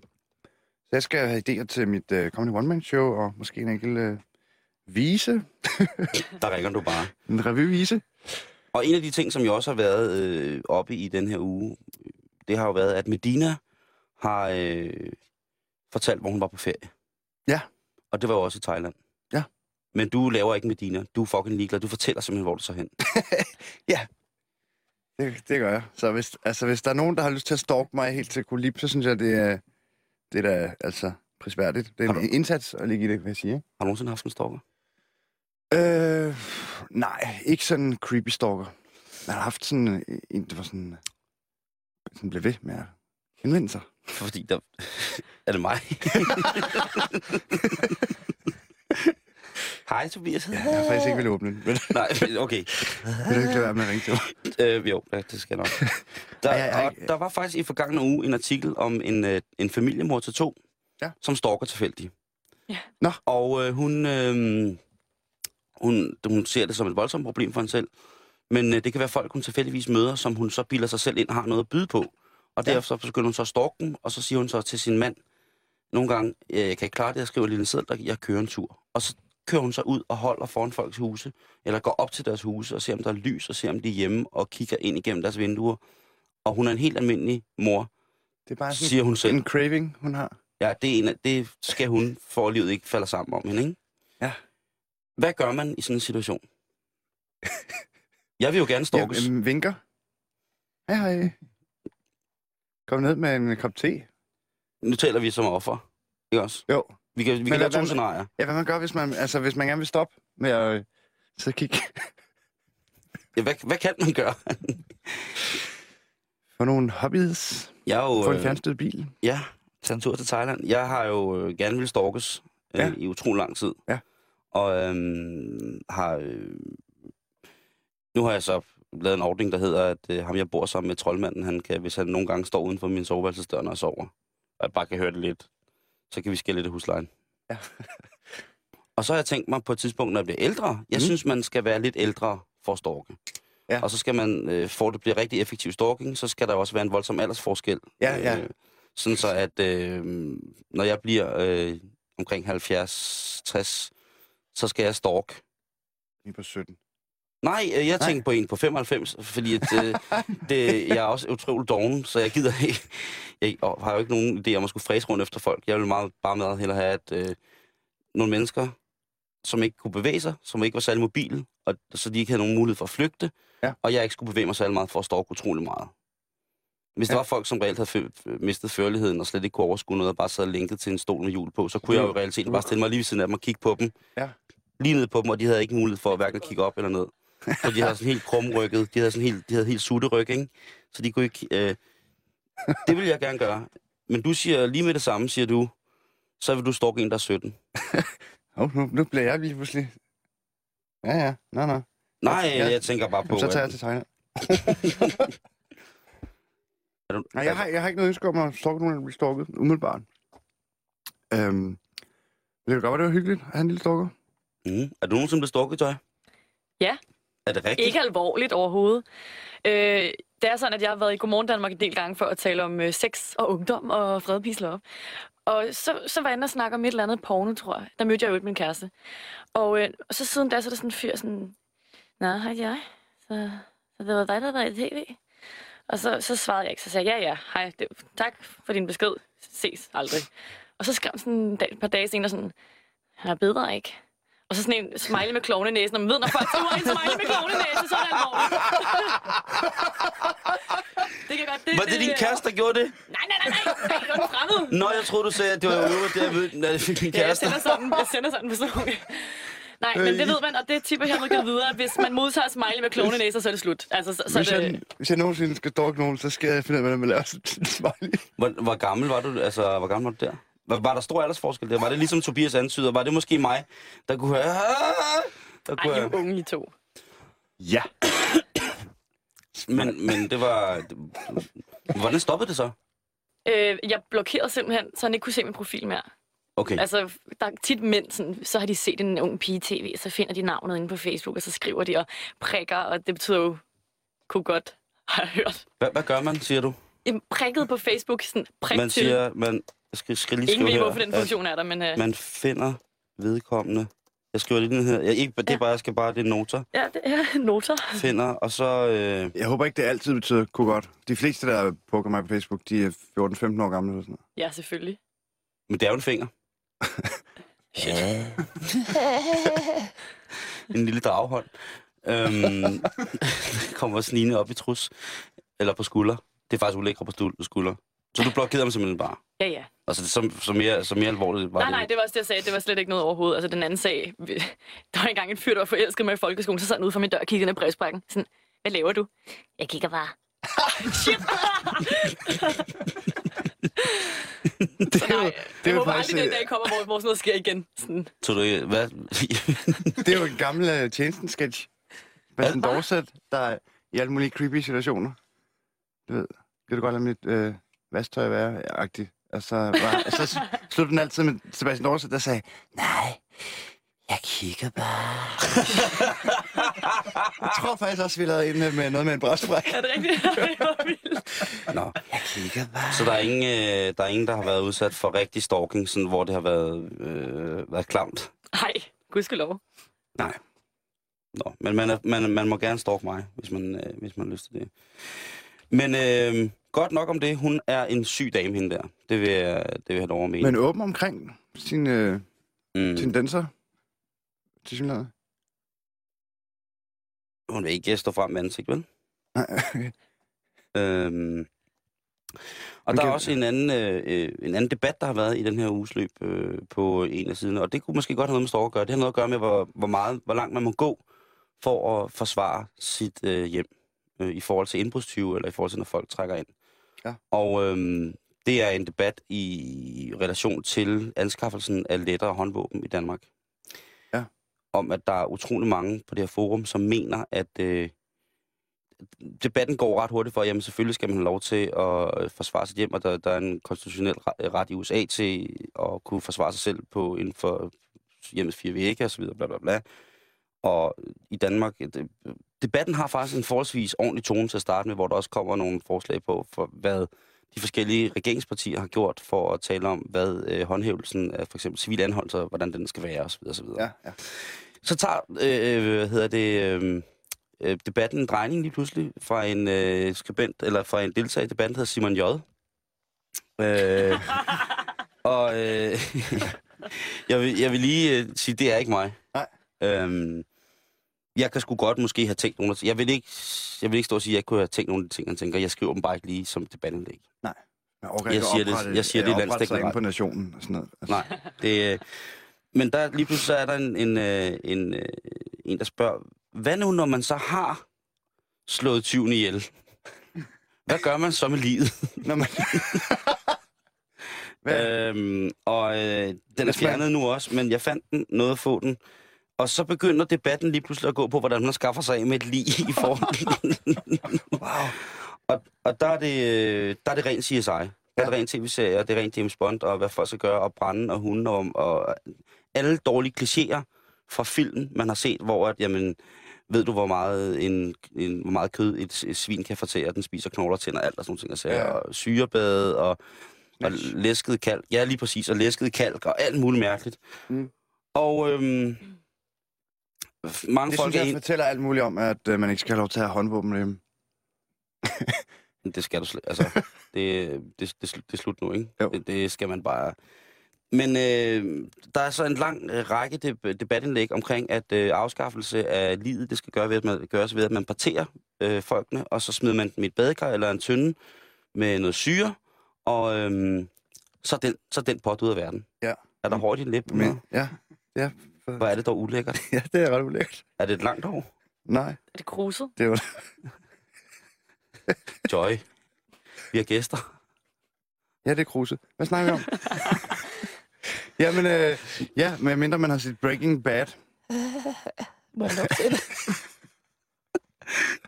så jeg skal have idéer til mit øh, kommende one-man-show, og måske en enkelt øh, vise. Der ringer du bare. En revyvise. Og en af de ting, som jo også har været øh, oppe i den her uge, det har jo været, at Medina har øh, fortalt, hvor hun var på ferie. Ja. Og det var jo også i Thailand. Ja. Men du laver ikke Medina. Du er fucking ligeglad. Du fortæller simpelthen, hvor du så hen. Det, det gør jeg. Så hvis, altså, hvis der er nogen, der har lyst til at stalke mig helt til kolib, så synes jeg, det er, det er da, altså prisværdigt. Det er Har en indsats at ligge i det, vil jeg sige. Har du nogensinde haft en stalker? Øh, nej, ikke sådan en creepy stalker. Jeg har haft sådan en, der var sådan, sådan blev ved med at henvende sig. Fordi der... er det mig? Hej, Tobias. Ja, jeg har faktisk ikke ville åbne den. Vil Nej, okay. vil du ikke lade være med at ringe til mig? Øh, jo, ja, det skal jeg nok. Der, Ej, ej, ej. og der var faktisk i forgangne uge en artikel om en, øh, en familiemor til to, Ja. som stalker tilfældigt. Ja. Nå. Og øh, hun, øh, hun, hun ser det som et voldsomt problem for hende selv. Men øh, det kan være folk, hun tilfældigvis møder, som hun så bilder sig selv ind har noget at byde på. Og Ja. derfor så begynder hun så at stalke dem, og så siger hun så til sin mand, nogle gange, øh, jeg kan ikke klare det, jeg skriver en lille seddel, der jeg kører en tur. Og så kører hun så ud og holder foran folks huse, eller går op til deres huse og ser, om der er lys, og ser, om de er hjemme, og kigger ind igennem deres vinduer. Og hun er en helt almindelig mor, Det er bare sådan siger hun selv. en craving, hun har. Ja, det, er en, af- det skal hun, for livet ikke falder sammen om hende, ikke? Ja. Hvad gør man i sådan en situation? Jeg vil jo gerne stalkes. Øhm, vinker. Hej, hej. Kom ned med en kop te. Nu taler vi som offer, ikke også? Jo. Vi kan, vi kan lave to scenarier. Ja, hvad man gør, hvis man, altså, hvis man gerne vil stoppe med at øh, så kigge Ja, hvad, hvad kan man gøre? på nogle hobbies. Jeg er jo... Få en øh, fjernstyret bil. Ja, tage en tur til Thailand. Jeg har jo øh, gerne vil stalkes øh, Ja. i utrolig lang tid. Ja. Og øhm, har... Øh, nu har jeg så lavet en ordning, der hedder, at øh, ham jeg bor sammen med troldmanden, han kan, hvis han nogle gange står uden for min soveværelsesdør, når jeg sover, og jeg bare kan høre det lidt, så kan vi skille lidt af huslejen. Ja. og så har jeg tænkt mig på et tidspunkt, når jeg bliver ældre, jeg Mm. synes, man skal være lidt ældre for at stalke. Ja. Og så skal man, øh, for at det bliver rigtig effektiv stalking, så skal der også være en voldsom aldersforskel. Ja, ja. Øh, sådan så, at øh, når jeg bliver øh, omkring 70-60, så skal jeg stalk. Lige på 17. Nej, øh, jeg Nej. tænker på en på 95, fordi at, øh, det, jeg er også utrolig doven, så jeg gider ikke. Jeg har jo ikke nogen idé om at skulle fræse rundt efter folk. Jeg vil meget, bare meget hellere have, at øh, nogle mennesker, som ikke kunne bevæge sig, som ikke var særlig mobile, og så de ikke havde nogen mulighed for at flygte, Ja. og jeg ikke skulle bevæge mig særlig meget for at stalke utrolig meget. Hvis ja. Ja. der var folk, som reelt havde mistet førligheden og slet ikke kunne overskue noget og bare sad lænket til en stol med hjul på, så kunne jeg jo i realiteten bare stille mig lige ved siden af dem og kigge på dem. Ja. Lige ned på dem, og de havde ikke mulighed for hverken at kigge op eller ned. Så de havde sådan helt krumrykket, de havde sådan helt, de havde helt sutteryg, ikke? Så de kunne ikke... Øh... Det vil jeg gerne gøre. Men du siger lige med det samme, siger du, så vil du stalke en, der er 17. Oh, nu, nu bliver jeg lige pludselig... Ja, ja. Nå, nå. Nej, Ja. jeg tænker bare på... Jamen, så tager jeg til Thailand. Du, Nej, jeg har, jeg har ikke noget ønske om at stalke nogen, der bliver stalket, umiddelbart. Øhm, det kan godt være, det var hyggeligt at have en lille stalker. Mm. Er du nogensinde blevet stalket, Joy? Ja. Er det rigtigt? Ikke alvorligt overhovedet. Øh, det er sådan, at jeg har været i Godmorgen Danmark en del gange for at tale om øh, sex og ungdom og fredpisler op. Og så, så var jeg inde og snakke om et eller andet porno, tror jeg. Der mødte jeg jo ikke min kæreste. Og, øh, og så siden da, så er der sådan en fyr sådan... Nå, hej jeg. Så, så det var dig, der var i tv. Og så, så svarede jeg ikke. Så sagde jeg, ja, ja, hej, det, tak for din besked. Ses aldrig. Og så skrev han sådan en et par dage senere sådan, jeg bedre ikke. Og så sådan en smiley med klovnenæsen. Og man ved, når folk skriver en smiley med klovnenæse, så er det alvorligt. det kan godt... Det, Var det din kæreste, der gjorde det? Nej, nej, nej, nej. Det er kun fremmed. Nå, jeg troede, du sagde, at det var jo det, jeg ved, når jeg fik min Ja, jeg kæreste. sender sådan, jeg sender sådan en person. Nej, men det ved man, og det tipper jeg givet videre. Hvis man modtager smiley med klovnenæser, så er det slut. Altså, så, så Hvis er jeg, det... hvis jeg nogensinde skal stalke nogen, så skal jeg finde ud af, hvordan man laver sådan en smiley. Hvor, hvor gammel var du? Altså, hvor gammel var du der? Var, var der stor aldersforskel der? Var det ligesom Tobias antyder? Var det måske mig, der kunne høre... Der kunne Ej, I er unge, I to. Ja. Men, men det var... Hvordan stoppede det så? Øh, jeg blokerede simpelthen, så han ikke kunne se min profil mere. Okay. Altså, der er tit mænd, sådan, så har de set en ung pige i tv, så finder de navnet inde på Facebook, og så skriver de og prikker, og det betyder jo, kunne godt har jeg hørt. Hvad, hvad gør man, siger du? En prikket på Facebook, sådan prik Man til. siger... Man, jeg skal, skal lige Ingen skrive ved, hvorfor den funktion er der, men uh, Man finder vedkommende Jeg skriver lige den her. Jeg, ikke, det er Ja. bare, jeg skal bare, det er noter. Ja, det er noter. Finder, og så... Øh, Jeg håber ikke, det altid betyder kunne godt. De fleste, der poker mig på Facebook, de er 14-15 år gamle eller sådan noget. Ja, selvfølgelig. men det er jo en finger. en lille draghånd. Øhm, kommer snigende op i trus. Eller på skulder. Det er faktisk ulækre på stul- skulder. Så du blokerede dem simpelthen bare. Ja, ja. Altså, det, så, så, mere, så mere alvorligt var Nej, det. nej, det var også det, jeg sagde. Det var slet ikke noget overhovedet. Altså, den anden sag... Der var engang en fyr, der var forelsket mig i folkeskolen, så sad han ude for min dør og kiggede ned i brevsprækken. Sådan, hvad laver du? Jeg kigger bare. Shit! Det er jo, nej, det er jo faktisk, aldrig, den dag kommer, hvor, hvor sådan noget sker igen. Sådan, Så du ikke... Hvad? det er jo en gammel uh, tjenesten-sketch. Bastian Dorset, der er i alle mulige creepy situationer. Du ved, kan du godt lade mit øh, vasktøj være? Agtigt. Og så, var, og så sluttede den altid med Sebastian Dorset, der sagde, nej, jeg kigger bare. jeg tror faktisk også, vi lavede ind med noget med en brystbræk. er det rigtigt? det var vildt. Nå. Jeg kigger bare. Så der er, ingen, øh, der er ingen, der har været udsat for rigtig stalking, sådan, hvor det har været, øh, været klamt? Nej, gudskelov. Nej. Nå, men man, er, man, man må gerne stalke mig, hvis man, øh, hvis man har lyst til det. Men øh, godt nok om det. Hun er en syg dame, hende der. Det vil jeg, det vil jeg have lov at mene. Men åben omkring sine øh, mm. tendenser. Til synligheden. Hun vil ikke stå frem med ansigt, vel? Nej, okay. Øhm, og Men der er også en anden, øh, øh, en anden debat, der har været i den her uges løb øh, på en af siderne, og det kunne måske godt have noget med stalk at gøre. Det har noget at gøre med, hvor, hvor, meget, hvor langt man må gå for at forsvare sit øh, hjem øh, i forhold til indbrudstyve, eller i forhold til, når folk trækker ind. Ja. Og øhm, det er en debat i relation til anskaffelsen af lettere håndvåben i Danmark. Ja. Om, at der er utrolig mange på det her forum, som mener, at øh, debatten går ret hurtigt for, jamen selvfølgelig skal man have lov til at øh, forsvare sit hjem, og der, der er en konstitutionel ret, i USA til at kunne forsvare sig selv på inden for hjemmets fire vægge og så videre, bla bla bla. Og i Danmark, det, debatten har faktisk en forholdsvis ordentlig tone til at starte med, hvor der også kommer nogle forslag på, for hvad de forskellige regeringspartier har gjort for at tale om, hvad øh, håndhævelsen af for eksempel civil anholdelse, hvordan den skal være osv. osv. Ja, ja. Så tager øh, hvad hedder det, øh, øh, debatten en drejning lige pludselig fra en øh, skribent, eller fra en deltager i debatten, der hedder Simon J. Øh, og øh, jeg, vil, jeg vil lige øh, sige, det er ikke mig. Nej. Øhm, jeg kan sgu godt måske have tænkt nogle af Jeg vil ikke, jeg vil ikke stå og sige, at jeg kunne have tænkt nogle af de ting, han tænker. Jeg skriver dem bare ikke lige som debatindlæg. Orker Jeg ikke siger det- jeg siger det øh, inde ret. på nationen og sådan noget. Altså, Nej, det, øh, men der, lige pludselig så er der en, en, øh, en, øh, en, der spørger, hvad nu, når man så har slået tyven ihjel? Hvad gør man så med livet? Når man... Hvad? Øhm, og øh, den er fjernet nu også, men jeg fandt den, noget at få den. Og så begynder debatten lige pludselig at gå på, hvordan man skaffer sig af med et lig i forhold. wow. og, og der er det, øh, der er det rent CSI. Der er det rent tv-serier, det er rent James Bond, og hvad folk skal gøre, og brænde, og hunde, og, og alle dårlige klichéer fra film, man har set, hvor at, jamen, ved du, hvor meget, en, en, hvor meget kød et, et svin kan fortære, den spiser knogler, tænder, alt og sådan nogle ting, Ja. og syrebade, og, og læsket kalk. Ja, lige præcis, og læsket kalk, og alt muligt mærkeligt. Mm. Og øhm, mange Det folk synes er jeg en... fortæller alt muligt om, at øh, man ikke skal have lov til at have håndvåben hjemme. Det skal du slet, altså, det, det, det, det er slut nu, ikke? Jo. Det, det skal man bare... Men øh, der er så en lang øh, række deb- debatindlæg omkring, at øh, afskaffelse af livet, det skal gøre ved, at man, gøres ved, at man parterer øh, folkene, og så smider man dem i et badekar eller en tynde med noget syre, og øh, så, er den, så den pot ud af verden. Ja. Er der hår i læbe? Men, ja, ja, Hvor er det dog ulækkert? ja, det er ret ulækkert. Er det et langt hår? Nej, Er det kruset? det var Joy. Vi har gæster. Ja, det er kruse. Hvad snakker vi om? Jamen, øh, ja, med mindre man har set Breaking Bad.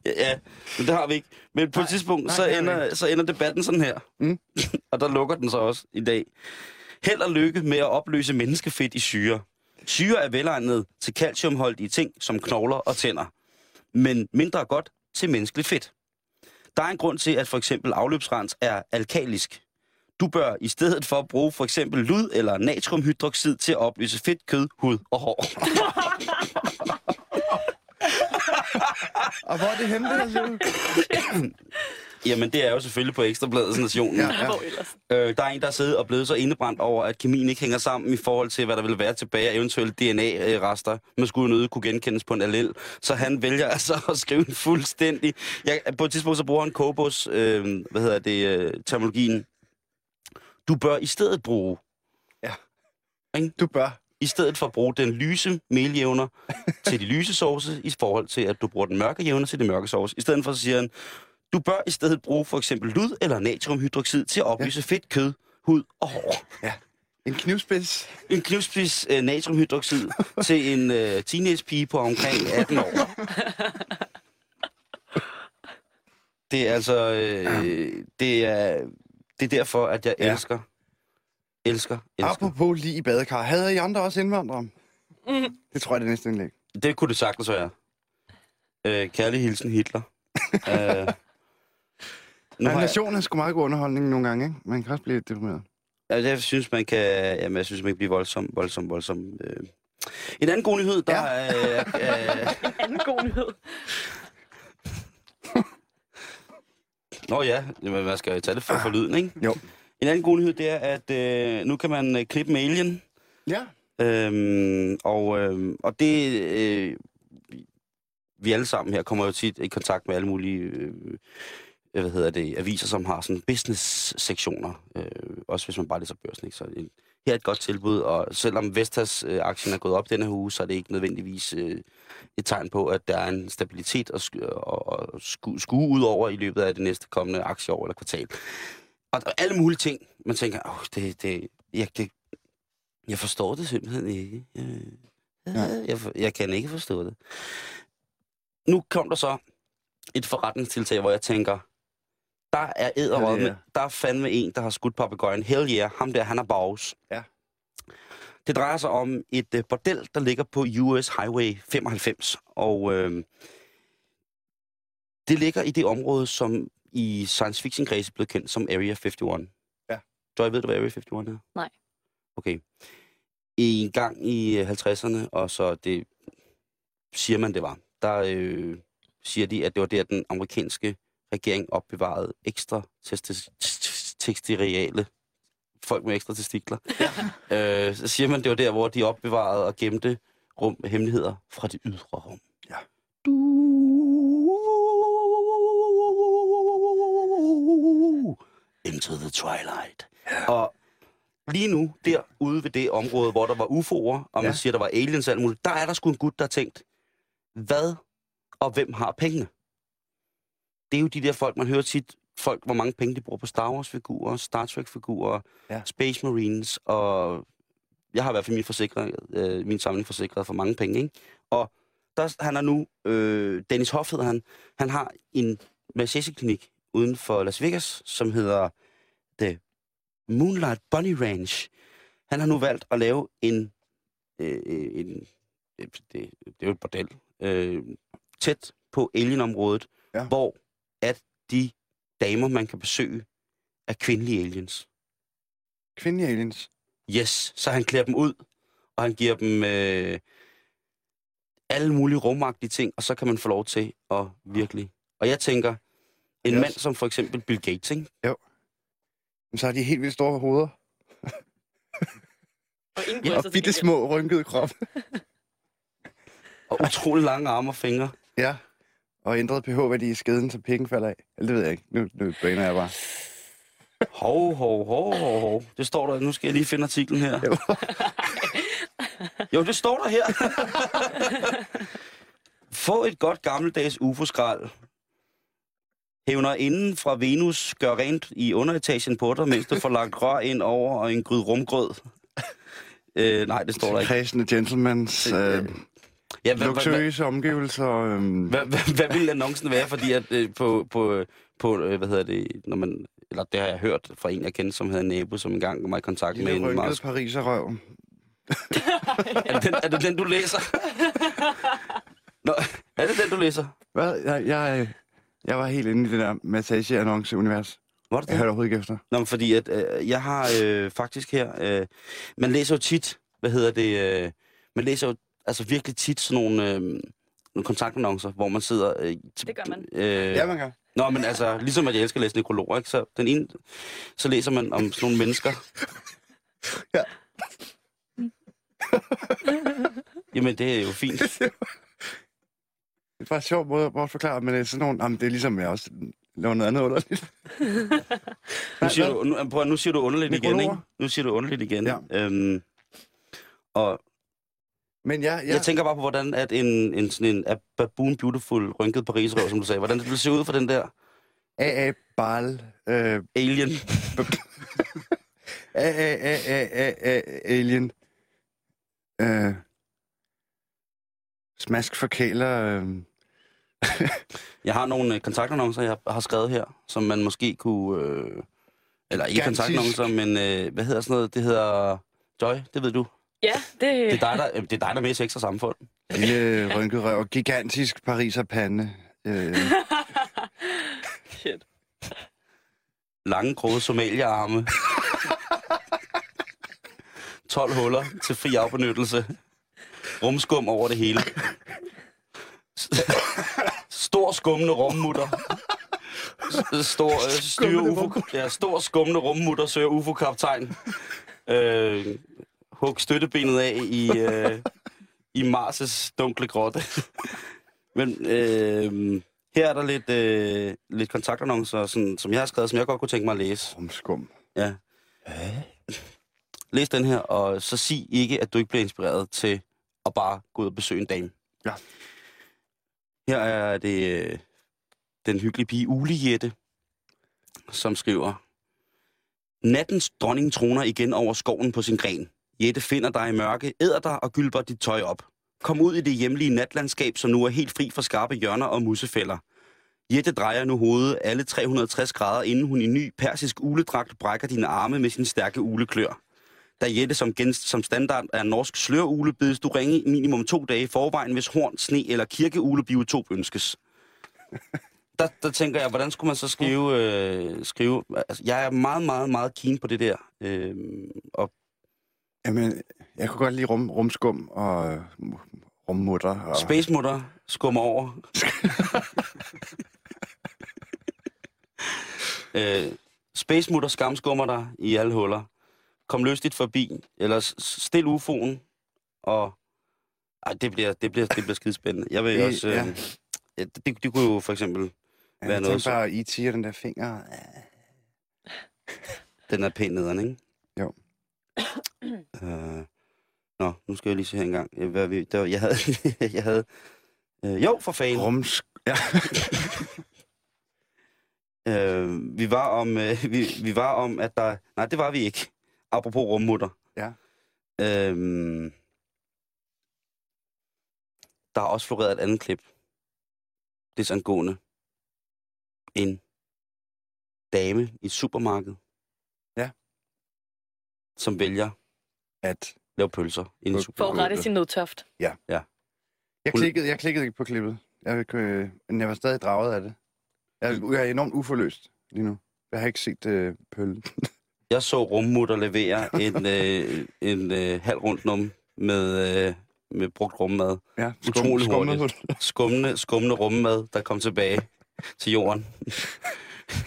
Ja, ja, men det har vi ikke. Men på et tidspunkt, nej, så, det ender, så ender debatten sådan her. Mm. og der lukker den så også i dag. Held og lykke med at opløse menneskefedt i syre. Syre er velegnet til calciumholdige ting som knogler og tænder, men mindre godt til menneskeligt fedt. Der er en grund til, at for eksempel afløbsrens er alkalisk. Du bør i stedet for bruge for eksempel lud eller natriumhydroxid til at opløse fedt, kød, hud og hår. Og hvor er det henne, det her? Jamen, det er jo selvfølgelig på Ekstrabladets Nationen. Ja, Ja. ja. Øh, der er en, der er siddet og blevet så indebrændt over, at kemien ikke hænger sammen i forhold til, hvad der vil være tilbage af eventuelle DNA-rester. Man skulle jo nødt kunne genkendes på en allel. Så han vælger altså at skrive en fuldstændig... Jeg, på et tidspunkt så bruger han Kobos, øh, hvad hedder det, øh, terminologien. Du bør i stedet bruge, Du bør. i stedet for at bruge den lyse meljævner til de lyse sovse, i forhold til, at du bruger den mørke jævner til de mørke sovse. I stedet for, så siger han, du bør i stedet bruge for eksempel lud eller natriumhydroxid til at opløse ja. fedt, kød, hud og hår. En knivspids. En knivspids uh, natriumhydroxid til en uh, teenagepige på omkring 18 år. Det er altså... Øh, det, er, det er derfor, at jeg Ja. elsker, elsker, elsker. Apropos lige i badekar. Havde I andre også indvandrere? Mm. Det tror jeg, det er næste indlæg. Det kunne det sagtens være. Øh, kærlig hilsen Hitler. øh, nu nationen er sgu meget god underholdning nogle gange, ikke? Man kan også blive deprimeret. altså, jeg synes, man kan, jamen, jeg synes, man kan blive voldsom, voldsom, voldsom. Øh. En anden god nyhed, der Ja. er... Øh, Anden god nyhed. Nå ja, jamen, man skal tage det for, for lyden, ikke? Jo. En anden god nyhed, det er, at øh, nu kan man øh, klippe med Alien. Ja. Øhm, og, øhm, og det... Øh, vi alle sammen her kommer jo tit i kontakt med alle mulige... Øh, hvad hedder det, aviser, som har sådan business-sektioner. Øh, også hvis man bare læser børsen, ikke? Så det, her er et godt tilbud, og selvom Vestas-aktien er gået op denne her uge, så er det ikke nødvendigvis øh, et tegn på, at der er en stabilitet at, og, og skue, skue ud over i løbet af det næste kommende aktieår eller kvartal. Og der er alle mulige ting, man tænker, åh, det, det, jeg, det, jeg forstår det simpelthen ikke. Jeg, jeg, jeg, for- jeg kan ikke forstå det. Nu kom der så et forretningstiltag, hvor jeg tænker, der er med, yeah. der er fandme en, der har skudt papegøjen. Hell yeah, ham der, han er bags. Ja. Det drejer sig om et uh, bordel, der ligger på US Highway 95, og øh, det ligger i det område, som i science fiction kredse blev kendt som Area 51. Ja. Joy, ved du, hvad Area 51 er? Nej. Okay. I en gang i øh, 50'erne, og så det siger man, det var, der øh, siger de, at det var der, den amerikanske regering opbevarede ekstra testis- t- tekstiriale folk med ekstra testikler. Ja. Øh, så siger man, det var der, hvor de opbevarede og gemte rum hemmeligheder fra det ydre rum. Ja. Du... Into the twilight. Ja. Og lige nu, derude ved det område, hvor der var UFO'er, og man Ja. siger, der var aliens og alt muligt, der er der sgu en gut, der har tænkt, hvad og hvem har pengene? Det er jo de der folk, man hører tit, folk, hvor mange penge de bruger på Star Wars-figurer, Star Trek-figurer, Ja. Space Marines, og jeg har i hvert fald min, forsikring, øh, min samling forsikret for mange penge, ikke? Og der, han er nu, øh, Dennis Hoff hedder han, han har en massageklinik uden for Las Vegas, som hedder The Moonlight Bunny Ranch. Han har nu valgt at lave en, øh, en det, det, det er jo et bordel, øh, tæt på alienområdet, Ja. hvor at de damer, man kan besøge, er kvindelige aliens. Kvindelige aliens. Yes, så han klæder dem ud, og han giver dem øh, alle mulige rumagtige ting, og så kan man få lov til at virkelig... Og jeg tænker, en Yes. mand som for eksempel Bill Gates, ikke? Men så har de helt vildt store hoveder. Og Ja, Og til bitte små rynkede krop. og utrolig lange arme og fingre. Ja. Og ændret pH-værdi i skeden, så pikken falder af. Eller det ved jeg ikke. Nu, nu brainer jeg bare. Hov, hov, hov, hov, hov. Det står der. Nu skal jeg lige finde artiklen her. Jo. jo, det står der her. Få et godt gammeldags UFO-skrald. Hævner inden fra Venus gør rent i underetagen på dig, mens du får lagt rør ind over og en gryde rumgrød. Øh, nej, det står der ikke. Kredsende gentlemans, øh, Ja, hvad, luksuriøse omgivelser. Øh, hvad, hvad, hvad ville annoncen være? Fordi at øh, på, på, på øh, hvad hedder det, når man, eller det har jeg hørt fra en, jeg kender, som hedder Nabo, som engang var i kontakt med lille en rynket meget... pariserrøv. Er det, den, er det den, du læser? Nå, er det den, du læser? Hvad? Jeg, jeg, jeg var helt inde i det der massageannonce-univers. Var det Jeg det? hørte overhovedet ikke efter. Nå, men fordi at, øh, jeg har øh, faktisk her... Øh, man læser jo tit, hvad hedder det... Øh, man læser jo altså virkelig tit sådan nogle, øh, nogle kontaktannoncer, hvor man sidder... Øh, Det gør man. Øh, Ja, man kan. Nå, men altså, ligesom at jeg elsker at læse nekrologer, ikke? Så, den ene, så læser man om sådan nogle mennesker. Ja. Jamen, det er jo fint. Det er bare en sjov måde at bortforklare, men det er sådan nogle... Jamen, det er ligesom, jeg også laver noget andet underligt. Nu siger, du, nu, prøv, nu siger du underligt igen, ikke? Nu siger du underligt igen. Ja. Øhm, og Men jeg, ja. jeg, jeg tænker bare på, hvordan at en, en, sådan en a baboon beautiful rynket parisrøv, som du sagde, hvordan det ville se ud for den der A.A. Bal... Øh, alien. A.A. A.A. Alien... Øh, smask for kæler... Øh, Jeg har nogle øh, kontaktannoncer, jeg har skrevet her, som man måske kunne... Øh, eller ikke kontaktannoncer, men øh, hvad hedder sådan noget? Det hedder Joy, det ved du. Ja, det... Det er dig, der, det er, dig, der er sex og samfund. lille rynket røv. Gigantisk pariser pande. Øh, Shit. Lange, grove somalierarme. 12 huller til fri afbenyttelse. Rumskum over det hele. Stor skummende rummutter. Stor, øh, styre Skummende UFO, ja, stor skummende rummutter søger UFO-kaptajn. Øh, hug støttebenet af i, øh, i Mars' dunkle grotte. Men øh, her er der lidt, øh, lidt kontaktannoncer, sådan, som jeg har skrevet, som jeg godt kunne tænke mig at læse. rumskum. Ja. Læs den her, og så sig ikke, at du ikke bliver inspireret til at bare gå ud og besøge en dame. Ja. Her er det øh, den hyggelige pige Ule Jette, som skriver, Nattens dronning troner igen over skoven på sin gren. Jette finder dig i mørke, æder dig og gylper dit tøj op. Kom ud i det hjemlige natlandskab, som nu er helt fri fra skarpe hjørner og musefælder. Jette drejer nu hovedet alle 360 grader, inden hun i ny persisk uledragt brækker dine arme med sin stærke uleklør. Da Jette som, genst, som standard er norsk slørule, bedes du ringe minimum to dage i forvejen, hvis horn, sne eller kirkeulebiotop ønskes. Der, der tænker jeg, hvordan skulle man så skrive... Øh, skrive altså, jeg er meget, meget, meget keen på det der. Øh, og Jamen, jeg kunne godt lide rum, rumskum og øh, rummutter. Og... Space Mutter skummer over. øh, Space Mutter skamskummer dig i alle huller. Kom lystigt forbi, eller stil UFO'en, og... Ej, det bliver, det bliver, det bliver skidespændende. Jeg vil Det- også... Øh, ja. ja. det, det kunne jo for eksempel... Ja, være jeg noget, tænker bare, E.T. og den der finger. Den er pæn nederen, ikke? Øh, nå, nu skal jeg lige se her engang. Øh, Hvad vi, der, jeg havde... jeg havde øh, jo, for fanden. Rums... Ja. Øh, vi var om, øh, vi, vi var om, at der... Nej, det var vi ikke. Apropos rummutter. Ja. Øhm, der har også floreret et andet klip. Det er angående en dame i et supermarked. Ja. Som vælger at lave pølser i For- For at rette sin nødtøft. jeg Hun- klikkede, jeg klikkede ikke på klippet. Jeg, øh, men jeg var stadig draget af det. Jeg, jeg er enormt uforløst lige nu. Jeg har ikke set øh, pøllen. Jeg så rummutter levere en, øh, en øh, halv rundt num med, øh, med brugt rummad. Ja, Utrolig skummet hurtigt. Skummende, skummende rummad, der kom tilbage til jorden.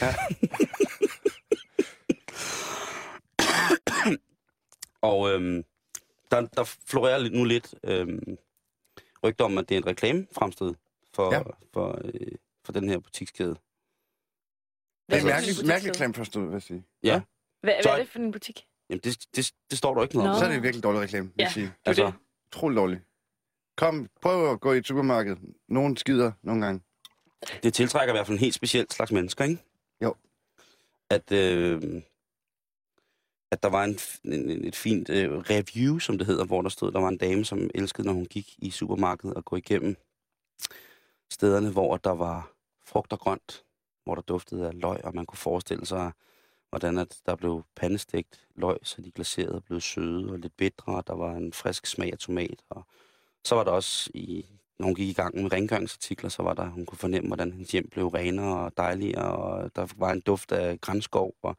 Ja. Og øhm, der, der florerer lidt- nu lidt øhm, rygter om, at det er en reklame fremsted for, Ja. ja. for, øh, for den her butikskæde. Det Hvad er for en mærkeligt, butikskæde? mærkeligt klemt forstået, vil jeg sige. Ja. Hvad, er det for en butik? Jamen, det, det, det står der ikke noget om. Så er det en virkelig dårlig reklame, vil Ja. jeg sige. Det er Altså, det. Utrolig dårlig. Kom, prøv at gå i et supermarked. Nogen skider nogle gange. det tiltrækker i hvert fald en helt speciel slags mennesker, ikke? Jo. At, øh, at der var en, en, et fint øh, review, som det hedder, hvor der stod, der var en dame, som elskede, når hun gik i supermarkedet og gå igennem stederne, hvor der var frugt og grønt, hvor der duftede af løg, og man kunne forestille sig, hvordan at der blev pandestegt løg, så de glaserede blev søde og lidt bitre, og der var en frisk smag af tomat. Og så var der også i når hun gik i gang med rengøringsartikler, så var der, hun kunne fornemme, hvordan hendes hjem blev renere og dejligere, og der var en duft af grænskov, og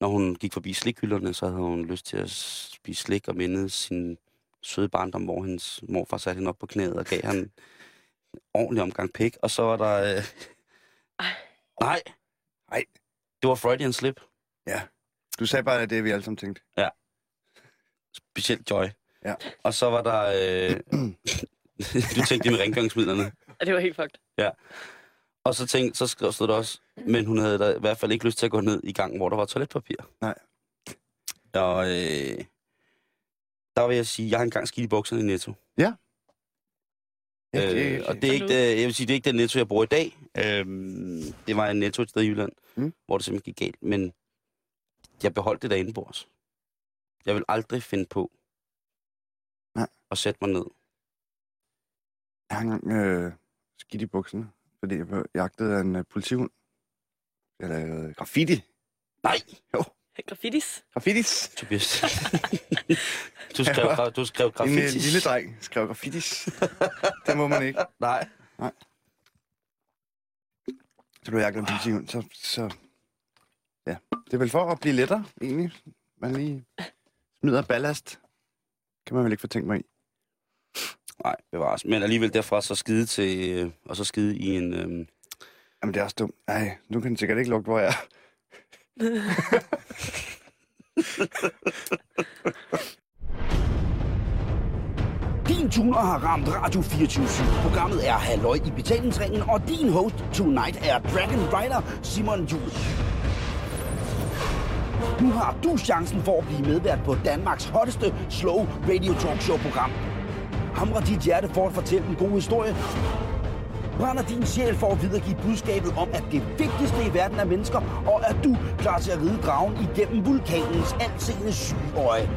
når hun gik forbi slikhylderne, så havde hun lyst til at spise slik og minde sin søde barndom, hvor hendes morfar satte hende op på knæet og gav han en ordentlig omgang pik. Og så var der... Øh... Nej. Nej. Det var Freudian slip. Ja. Du sagde bare, at det er vi alle sammen tænkte. Specielt Joy. Ja. Og så var der... Øh... du tænkte det med rengøringsmidlerne. Og det var helt fucked. Og så, tænkte, så skrev stod der også, men hun havde da i hvert fald ikke lyst til at gå ned i gangen, hvor der var toiletpapir. Nej. Og øh, der vil jeg sige, jeg har engang skidt i bukserne i Netto. Ja, Øh, og det er ikke, det, jeg vil sige, det er ikke den netto, jeg bruger i dag. Øhm, det var en netto et sted i Jylland, Mm. hvor det simpelthen gik galt. Men jeg beholdt det derinde, Boris. Jeg vil aldrig finde på Nej. at sætte mig ned. Jeg har engang øh, skidt i bukserne, fordi jeg blev jagtet af en øh, politihund. Jeg lavede graffiti. Nej, Graffitis. Graffitis. Tobias. du, skrev, Ja. gra- du skrev En graffiti. øh, lille dreng skrev graffitis. det må man ikke. Nej. Så blev jeg en politihund. Så, så, ja. Det er vel for at blive lettere, egentlig. Man lige smider ballast. Kan man vel ikke få tænkt mig i. Nej, bevares. Men alligevel derfra så skide til, øh, og så skide i en... Øh, Jamen, det er også dumt. Nej, nu kan den sikkert ikke lugte, hvor jeg er. Din tuner har ramt Radio 24 Programmet er Halløj i betalingsringen, og din host tonight er Dragon Rider Simon Juhl. Nu har du chancen for at blive medvært på Danmarks hotteste slow radio talk show program. Hamre dit hjerte for at fortælle en god historie? Brænder din sjæl for at videregive budskabet om, at det vigtigste i verden er mennesker, og er du klar til at ride dragen igennem vulkanens altseende sygeøje?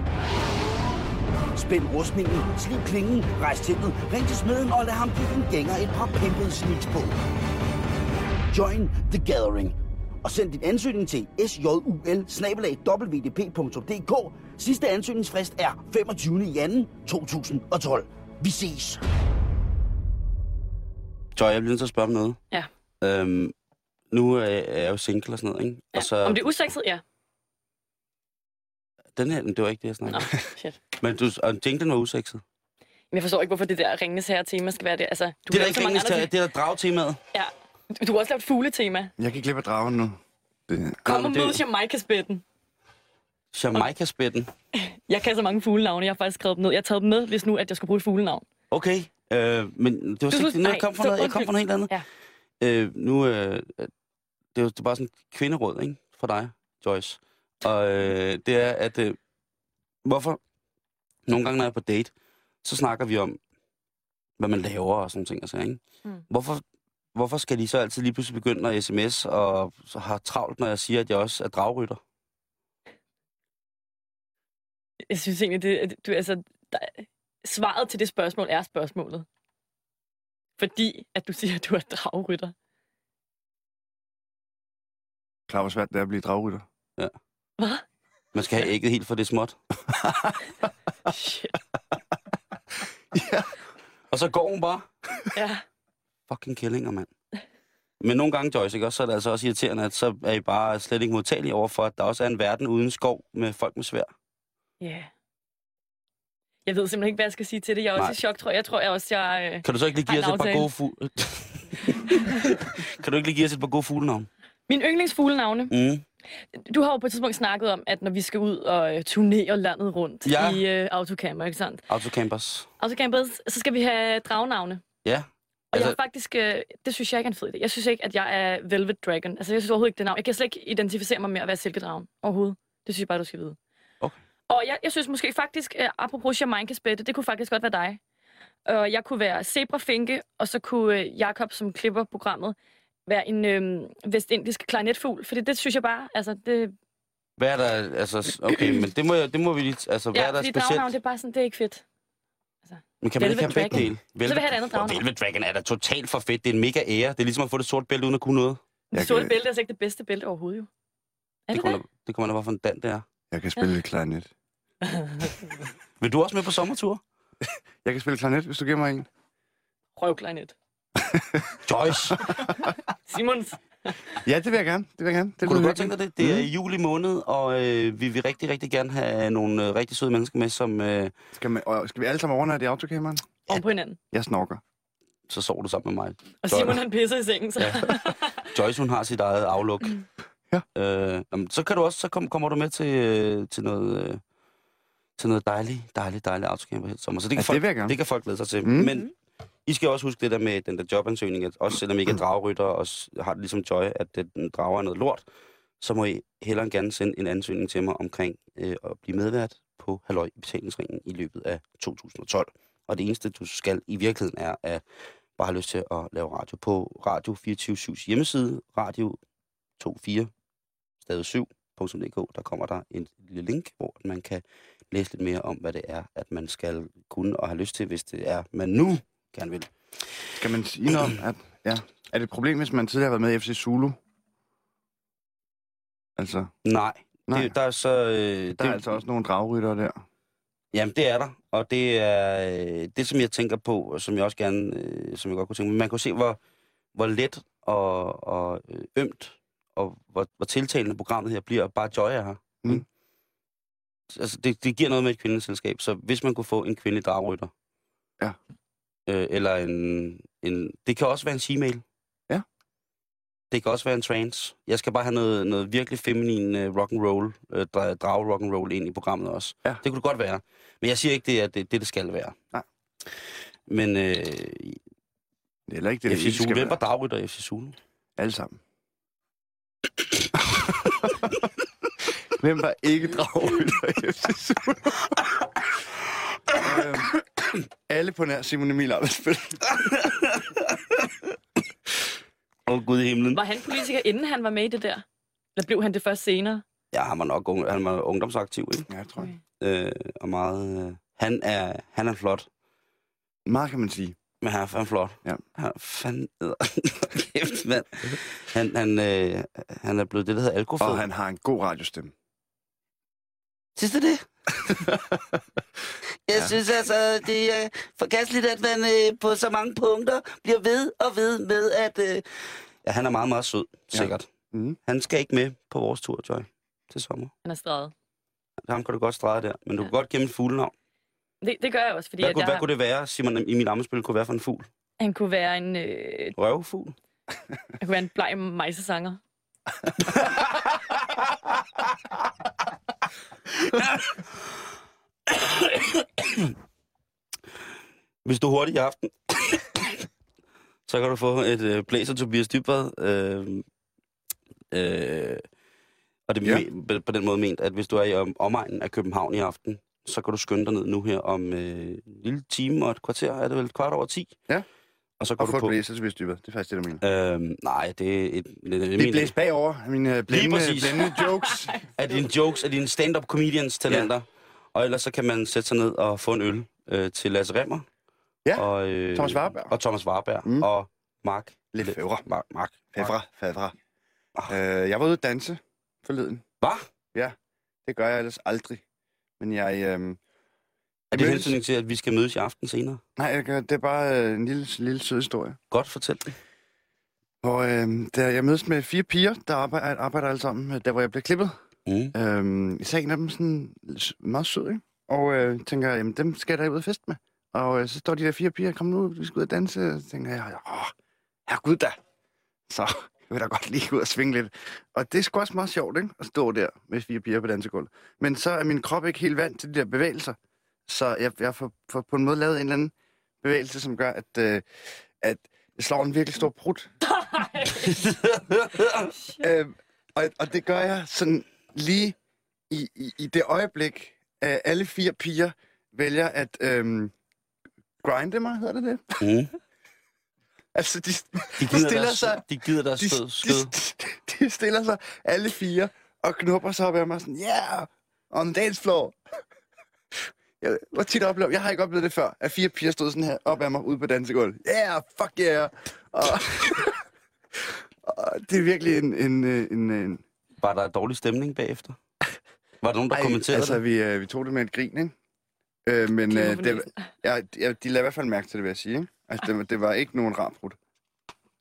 Spænd rustningen, slip klingen, rejs teltet, ring til smeden og lad ham give en gænger et par pimpede sneaks på. Join the gathering. Og send din ansøgning til sjul Sidste ansøgningsfrist er 25. januar 2012. Vi ses. Joy, jeg bliver nødt til at spørge om noget. Ja. Øhm, nu er jeg, er jeg jo single og sådan noget, ikke? Ja. Og så, Om det er usekset? Ja. Den her, det var ikke det, jeg snakkede Nå, om. shit. Men du, og tænkte, den var usekset. Men jeg forstår ikke, hvorfor det der ringenes her tema skal være det. Altså, du Det er ikke ringens andre det er dragtemaet. Ja. Du, du har også lavet fugletema. Jeg kan glip af dragen nu. Det, Kom og det- mød Jamaica-spætten. Jamaica-spætten. Jeg kan så mange fuglenavne, jeg har faktisk skrevet dem ned. Jeg har taget dem med, hvis nu, at jeg skulle bruge et fuglenavn. Okay, øh, men det var Du så, nu nej, jeg kom fra så noget, jeg kom fra noget helt andet. Ja. Øh, nu, øh, det er jo det er bare sådan et kvinderåd, ikke? For dig, Joyce. Og øh, det er, at øh, hvorfor nogle gange, når jeg er på date, så snakker vi om, hvad man laver og sådan ting. Altså, ikke? Mm. Hvorfor, hvorfor skal de så altid lige pludselig begynde at sms og så har travlt, når jeg siger, at jeg også er dragrytter? Jeg synes egentlig, det, du, altså, der, svaret til det spørgsmål er spørgsmålet. Fordi, at du siger, at du er dragrytter. klar, hvor svært det er at blive dragrytter. Hvad? Man skal have ægget helt for det småt. Shit. ja. Og så går hun bare. Ja. Fucking kællinger, mand. Men nogle gange, Joyce, ikke? Også, så er det altså også irriterende, at så er I bare slet ikke modtagelige over for, at der også er en verden uden skov med folk med svær. Ja. Yeah. Jeg ved simpelthen ikke, hvad jeg skal sige til det. Jeg er også Nej. i chok, tror jeg. Jeg tror jeg også, jeg... Øh... Kan du så ikke lige give os et par gode fugle... kan du ikke lige give os et par gode fuglenavn? Min yndlingsfuglenavne. Mm. Du har jo på et tidspunkt snakket om, at når vi skal ud og øh, turnere landet rundt Ja. i øh, autocamper, ikke sandt? Autocampers. Autocampers, så skal vi have dragnavne. Ja. Og jeg Altså- har faktisk, øh, det synes jeg ikke er en fed idé. Jeg synes ikke, at jeg er Velvet Dragon. Altså, jeg synes overhovedet ikke det navn. Jeg kan slet ikke identificere mig med at være silkedragen overhovedet. Det synes jeg bare, du skal vide. Og jeg, jeg synes måske faktisk, øh, apropos Jamaica spætte, det kunne faktisk godt være dig. Og jeg kunne være Zebra Finke, og så kunne øh, Jakob, som klipper programmet, være en øh, vestindisk klarinetfugl. Fordi det synes jeg bare, altså det... Hvad er der... Altså, okay, men det må, jeg, det må vi lige... Altså, hvad Ja, er der fordi specielt? dragnavn, det er bare sådan, det er ikke fedt. Men kan man ikke have Velvet begge dele? Så vil jeg have et andet dragnavn. Velvet Dragon er da totalt for fedt. Det er en mega ære. Det er ligesom at få det sorte bælte uden at kunne noget. Det sorte kan- bælte er altså ikke det bedste bælte overhovedet, jo. Er Det det kommer, det? da, det kommer da bare for en dan, det er. Jeg kan spille ja. klarinet. Vil du også med på sommertur? Jeg kan spille klarinet, hvis du giver mig en. Røvklarinet. Joyce, Simons. Ja, det vil jeg gerne. Det vil jeg gerne. Det kunne du godt tænke dig det? Det er i juli måned, og øh, vi vil rigtig, rigtig gerne have nogle øh, rigtig søde mennesker med, som øh, Skal, man, og skal vi alle sammen overnatte i autocamperen? Oven på hinanden. Jeg snorker. så sover du sammen med mig. Og Simon han pisser i sengen, så. Ja. Joyce, hun har sit eget afluk. Ja. Øh, jamen, så kan du også, så kom, kommer du med til, øh, til noget... Øh, til noget dejligt, dejligt, dejligt sommer. Så det kan, Ja, folk, det vil det kan folk glæde sig til. Mm. Men I skal også huske det der med den der jobansøgning, at også selvom I ikke er dragrytter og har det ligesom Joy, at det, den drager er noget lort, så må I hellere gerne sende en ansøgning til mig omkring øh, at blive medvært på Halløj i betalingsringen i løbet af 2012. Og det eneste, du skal i virkeligheden, er at bare have lyst til at lave radio på Radio 24 hjemmeside, radio 24 stadig 7.dk. Der kommer der en lille link, hvor man kan læse lidt mere om, hvad det er, at man skal kunne og have lyst til, hvis det er, man nu gerne vil. Skal man sige noget om, at... Ja. Er det et problem, hvis man tidligere har været med i FC Zulu? Altså, Nej. nej. Det, der er så... Øh, det, der er altså også nogle dragrytter der. Jamen, det er der. Og det er øh, det, som jeg tænker på, og som jeg også gerne, øh, som jeg godt kunne tænke mig. Man kan se, hvor, hvor let og, og øh, ømt, og hvor, hvor tiltalende programmet her bliver, bare Joy er her. Mm. Altså, det, det giver noget med et kvindeselskab, så hvis man kunne få en kvindelig dragrytter, Ja. øh, eller en, en... Det kan også være en she-mail. Ja. Det kan også være en trans. Jeg skal bare have noget, noget virkelig feminin uh, rock and roll, uh, drag rock and roll ind i programmet også. Ja. Det kunne det godt være. Men jeg siger ikke, det er det, det, det skal være. Nej. Men øh, Det er heller ikke det, FC Zulu, skal hvem var dragrytter i FC Zulu? Alle sammen. Hvem var ikke dragrytter i FC Zulu? øhm, alle på nær Simon Emil Arbejdsspil. Åh, oh, Gud i himlen. Var han politiker, inden han var med i det der? Eller blev han det først senere? Ja, han var nok ung, han var ungdomsaktiv, ikke? Ja, jeg tror jeg. Øh, og meget... Øh, han, er, han er flot. Meget kan man sige. Men han er fandme flot. Ja. Han er fandme... Kæft, mand. Han, han, øh, han er blevet det, der hedder alkofed. Og han har en god radiostemme. Synes du det? Jeg Ja. ja. synes altså, det er forkasteligt, at man øh, på så mange punkter bliver ved og ved med, at... Øh... Ja, han er meget, meget sød, Ja. sikkert. Mhm. Han skal ikke med på vores tur, Joy, til sommer. Han er streget. Ham kan du godt strege der, men du Ja. kan godt gemme fuglenavn. Det, det gør jeg også, fordi Hvad, at kunne, jeg, hvad kunne det være, Simon, i min ammespil kunne være for en fugl? han kunne være en, øh, Røvfugl? han kunne være en bleg mejsesanger. Hvis du er hurtig i aften, så kan du få et øh, blæser Tobias Dybvad. Øh, øh, og det er Ja. ja. på den måde ment, at hvis du er i om, omegnen af København i aften, så kan du skynde dig ned nu her om øh, en lille time og et kvarter, er det vel kvart over 10? Ja. Og så går Og du få på... blæser til Vestdyber. Det er faktisk det, du mener. Øh, nej, det er et... Det, det, Vi blæser bagover mine præcis. blændende jokes. af dine jokes, af dine stand-up comedians talenter. Ja. Og ellers så kan man sætte sig ned og få en øl øh, til Lasse Remmer. Ja, og, øh, Thomas Warberg. Og Thomas Warberg. Mm. Og Mark. Lefebvre. Mark. Mark. Fævre, fævre. Ah. Øh, jeg var ude at danse forleden. Hvad? Det gør jeg ellers aldrig. Men jeg... Øh, Er det hensynning til, at vi skal mødes i aften senere? nej, jeg gør, det er bare øh, en lille, lille sød historie. Godt, fortæl det. Hvor øh, der, jeg mødes med fire piger, der arbejder, arbejder alle sammen, øh, der hvor jeg blev klippet. Mm. Øhm, især en af dem sådan meget sød, ikke? Og øh, tænker, jamen dem skal jeg da ud og fest med. Og øh, så står de der fire piger, kom nu, vi skal ud og danse. Og så tænker jeg, åh, herregud da. Så jeg vil da godt lige ud og svinge lidt. Og det er sgu også meget sjovt, ikke? At stå der med fire piger på dansegulvet. Men så er min krop ikke helt vant til de der bevægelser. Så jeg, jeg får, får på en måde lavet en eller anden bevægelse, som gør, at, øh, at jeg slår en virkelig stor prut. Øhm, og, og det gør jeg sådan lige i, i, i det øjeblik, at alle fire piger vælger at øhm, grinde mig, hedder det det? Mm. Altså, de, De gider stiller deres, sig- de gider deres de, stød, skød. de, de stiller sig alle fire og knupper sig op af mig sådan, yeah, on the dance floor. Jeg, hvor tit oplever, jeg har ikke oplevet det før, at fire piger stod sådan her op af mig ude på dansegulvet. Yeah, fuck yeah. Og, og det er virkelig en, en, øh, en, en Var der dårlig stemning bagefter? Var der nogen, der Ej, kommenterede altså, det? vi, øh, vi tog det med et grin, ikke? Øh, men øh, det, ja, ja, de lavede i hvert fald mærke til det, vil jeg sige. Ikke? Altså, det, var- det var ikke nogen rar brud.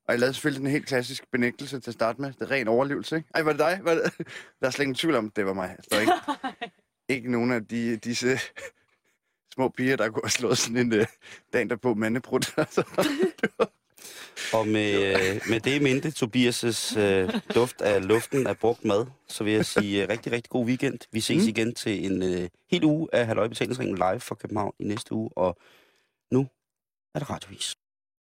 Og jeg lavede selvfølgelig den helt klassiske benægtelse til at starte med. Det er ren overlevelse, ikke? Ej, var det dig? Var det? Der er slet ingen tvivl om, at det var mig. Der er ikke, ikke nogen af de, disse små piger, der kunne have slået sådan en uh, dagen derpå mandebrud. Altså, Og med, øh, med det i mente, Tobias' øh, duft af luften af brugt mad, så vil jeg sige øh, rigtig, rigtig god weekend. Vi ses mm. igen til en øh, hel uge af Halløj Betalingsringen live fra København i næste uge, og nu er det radiovis.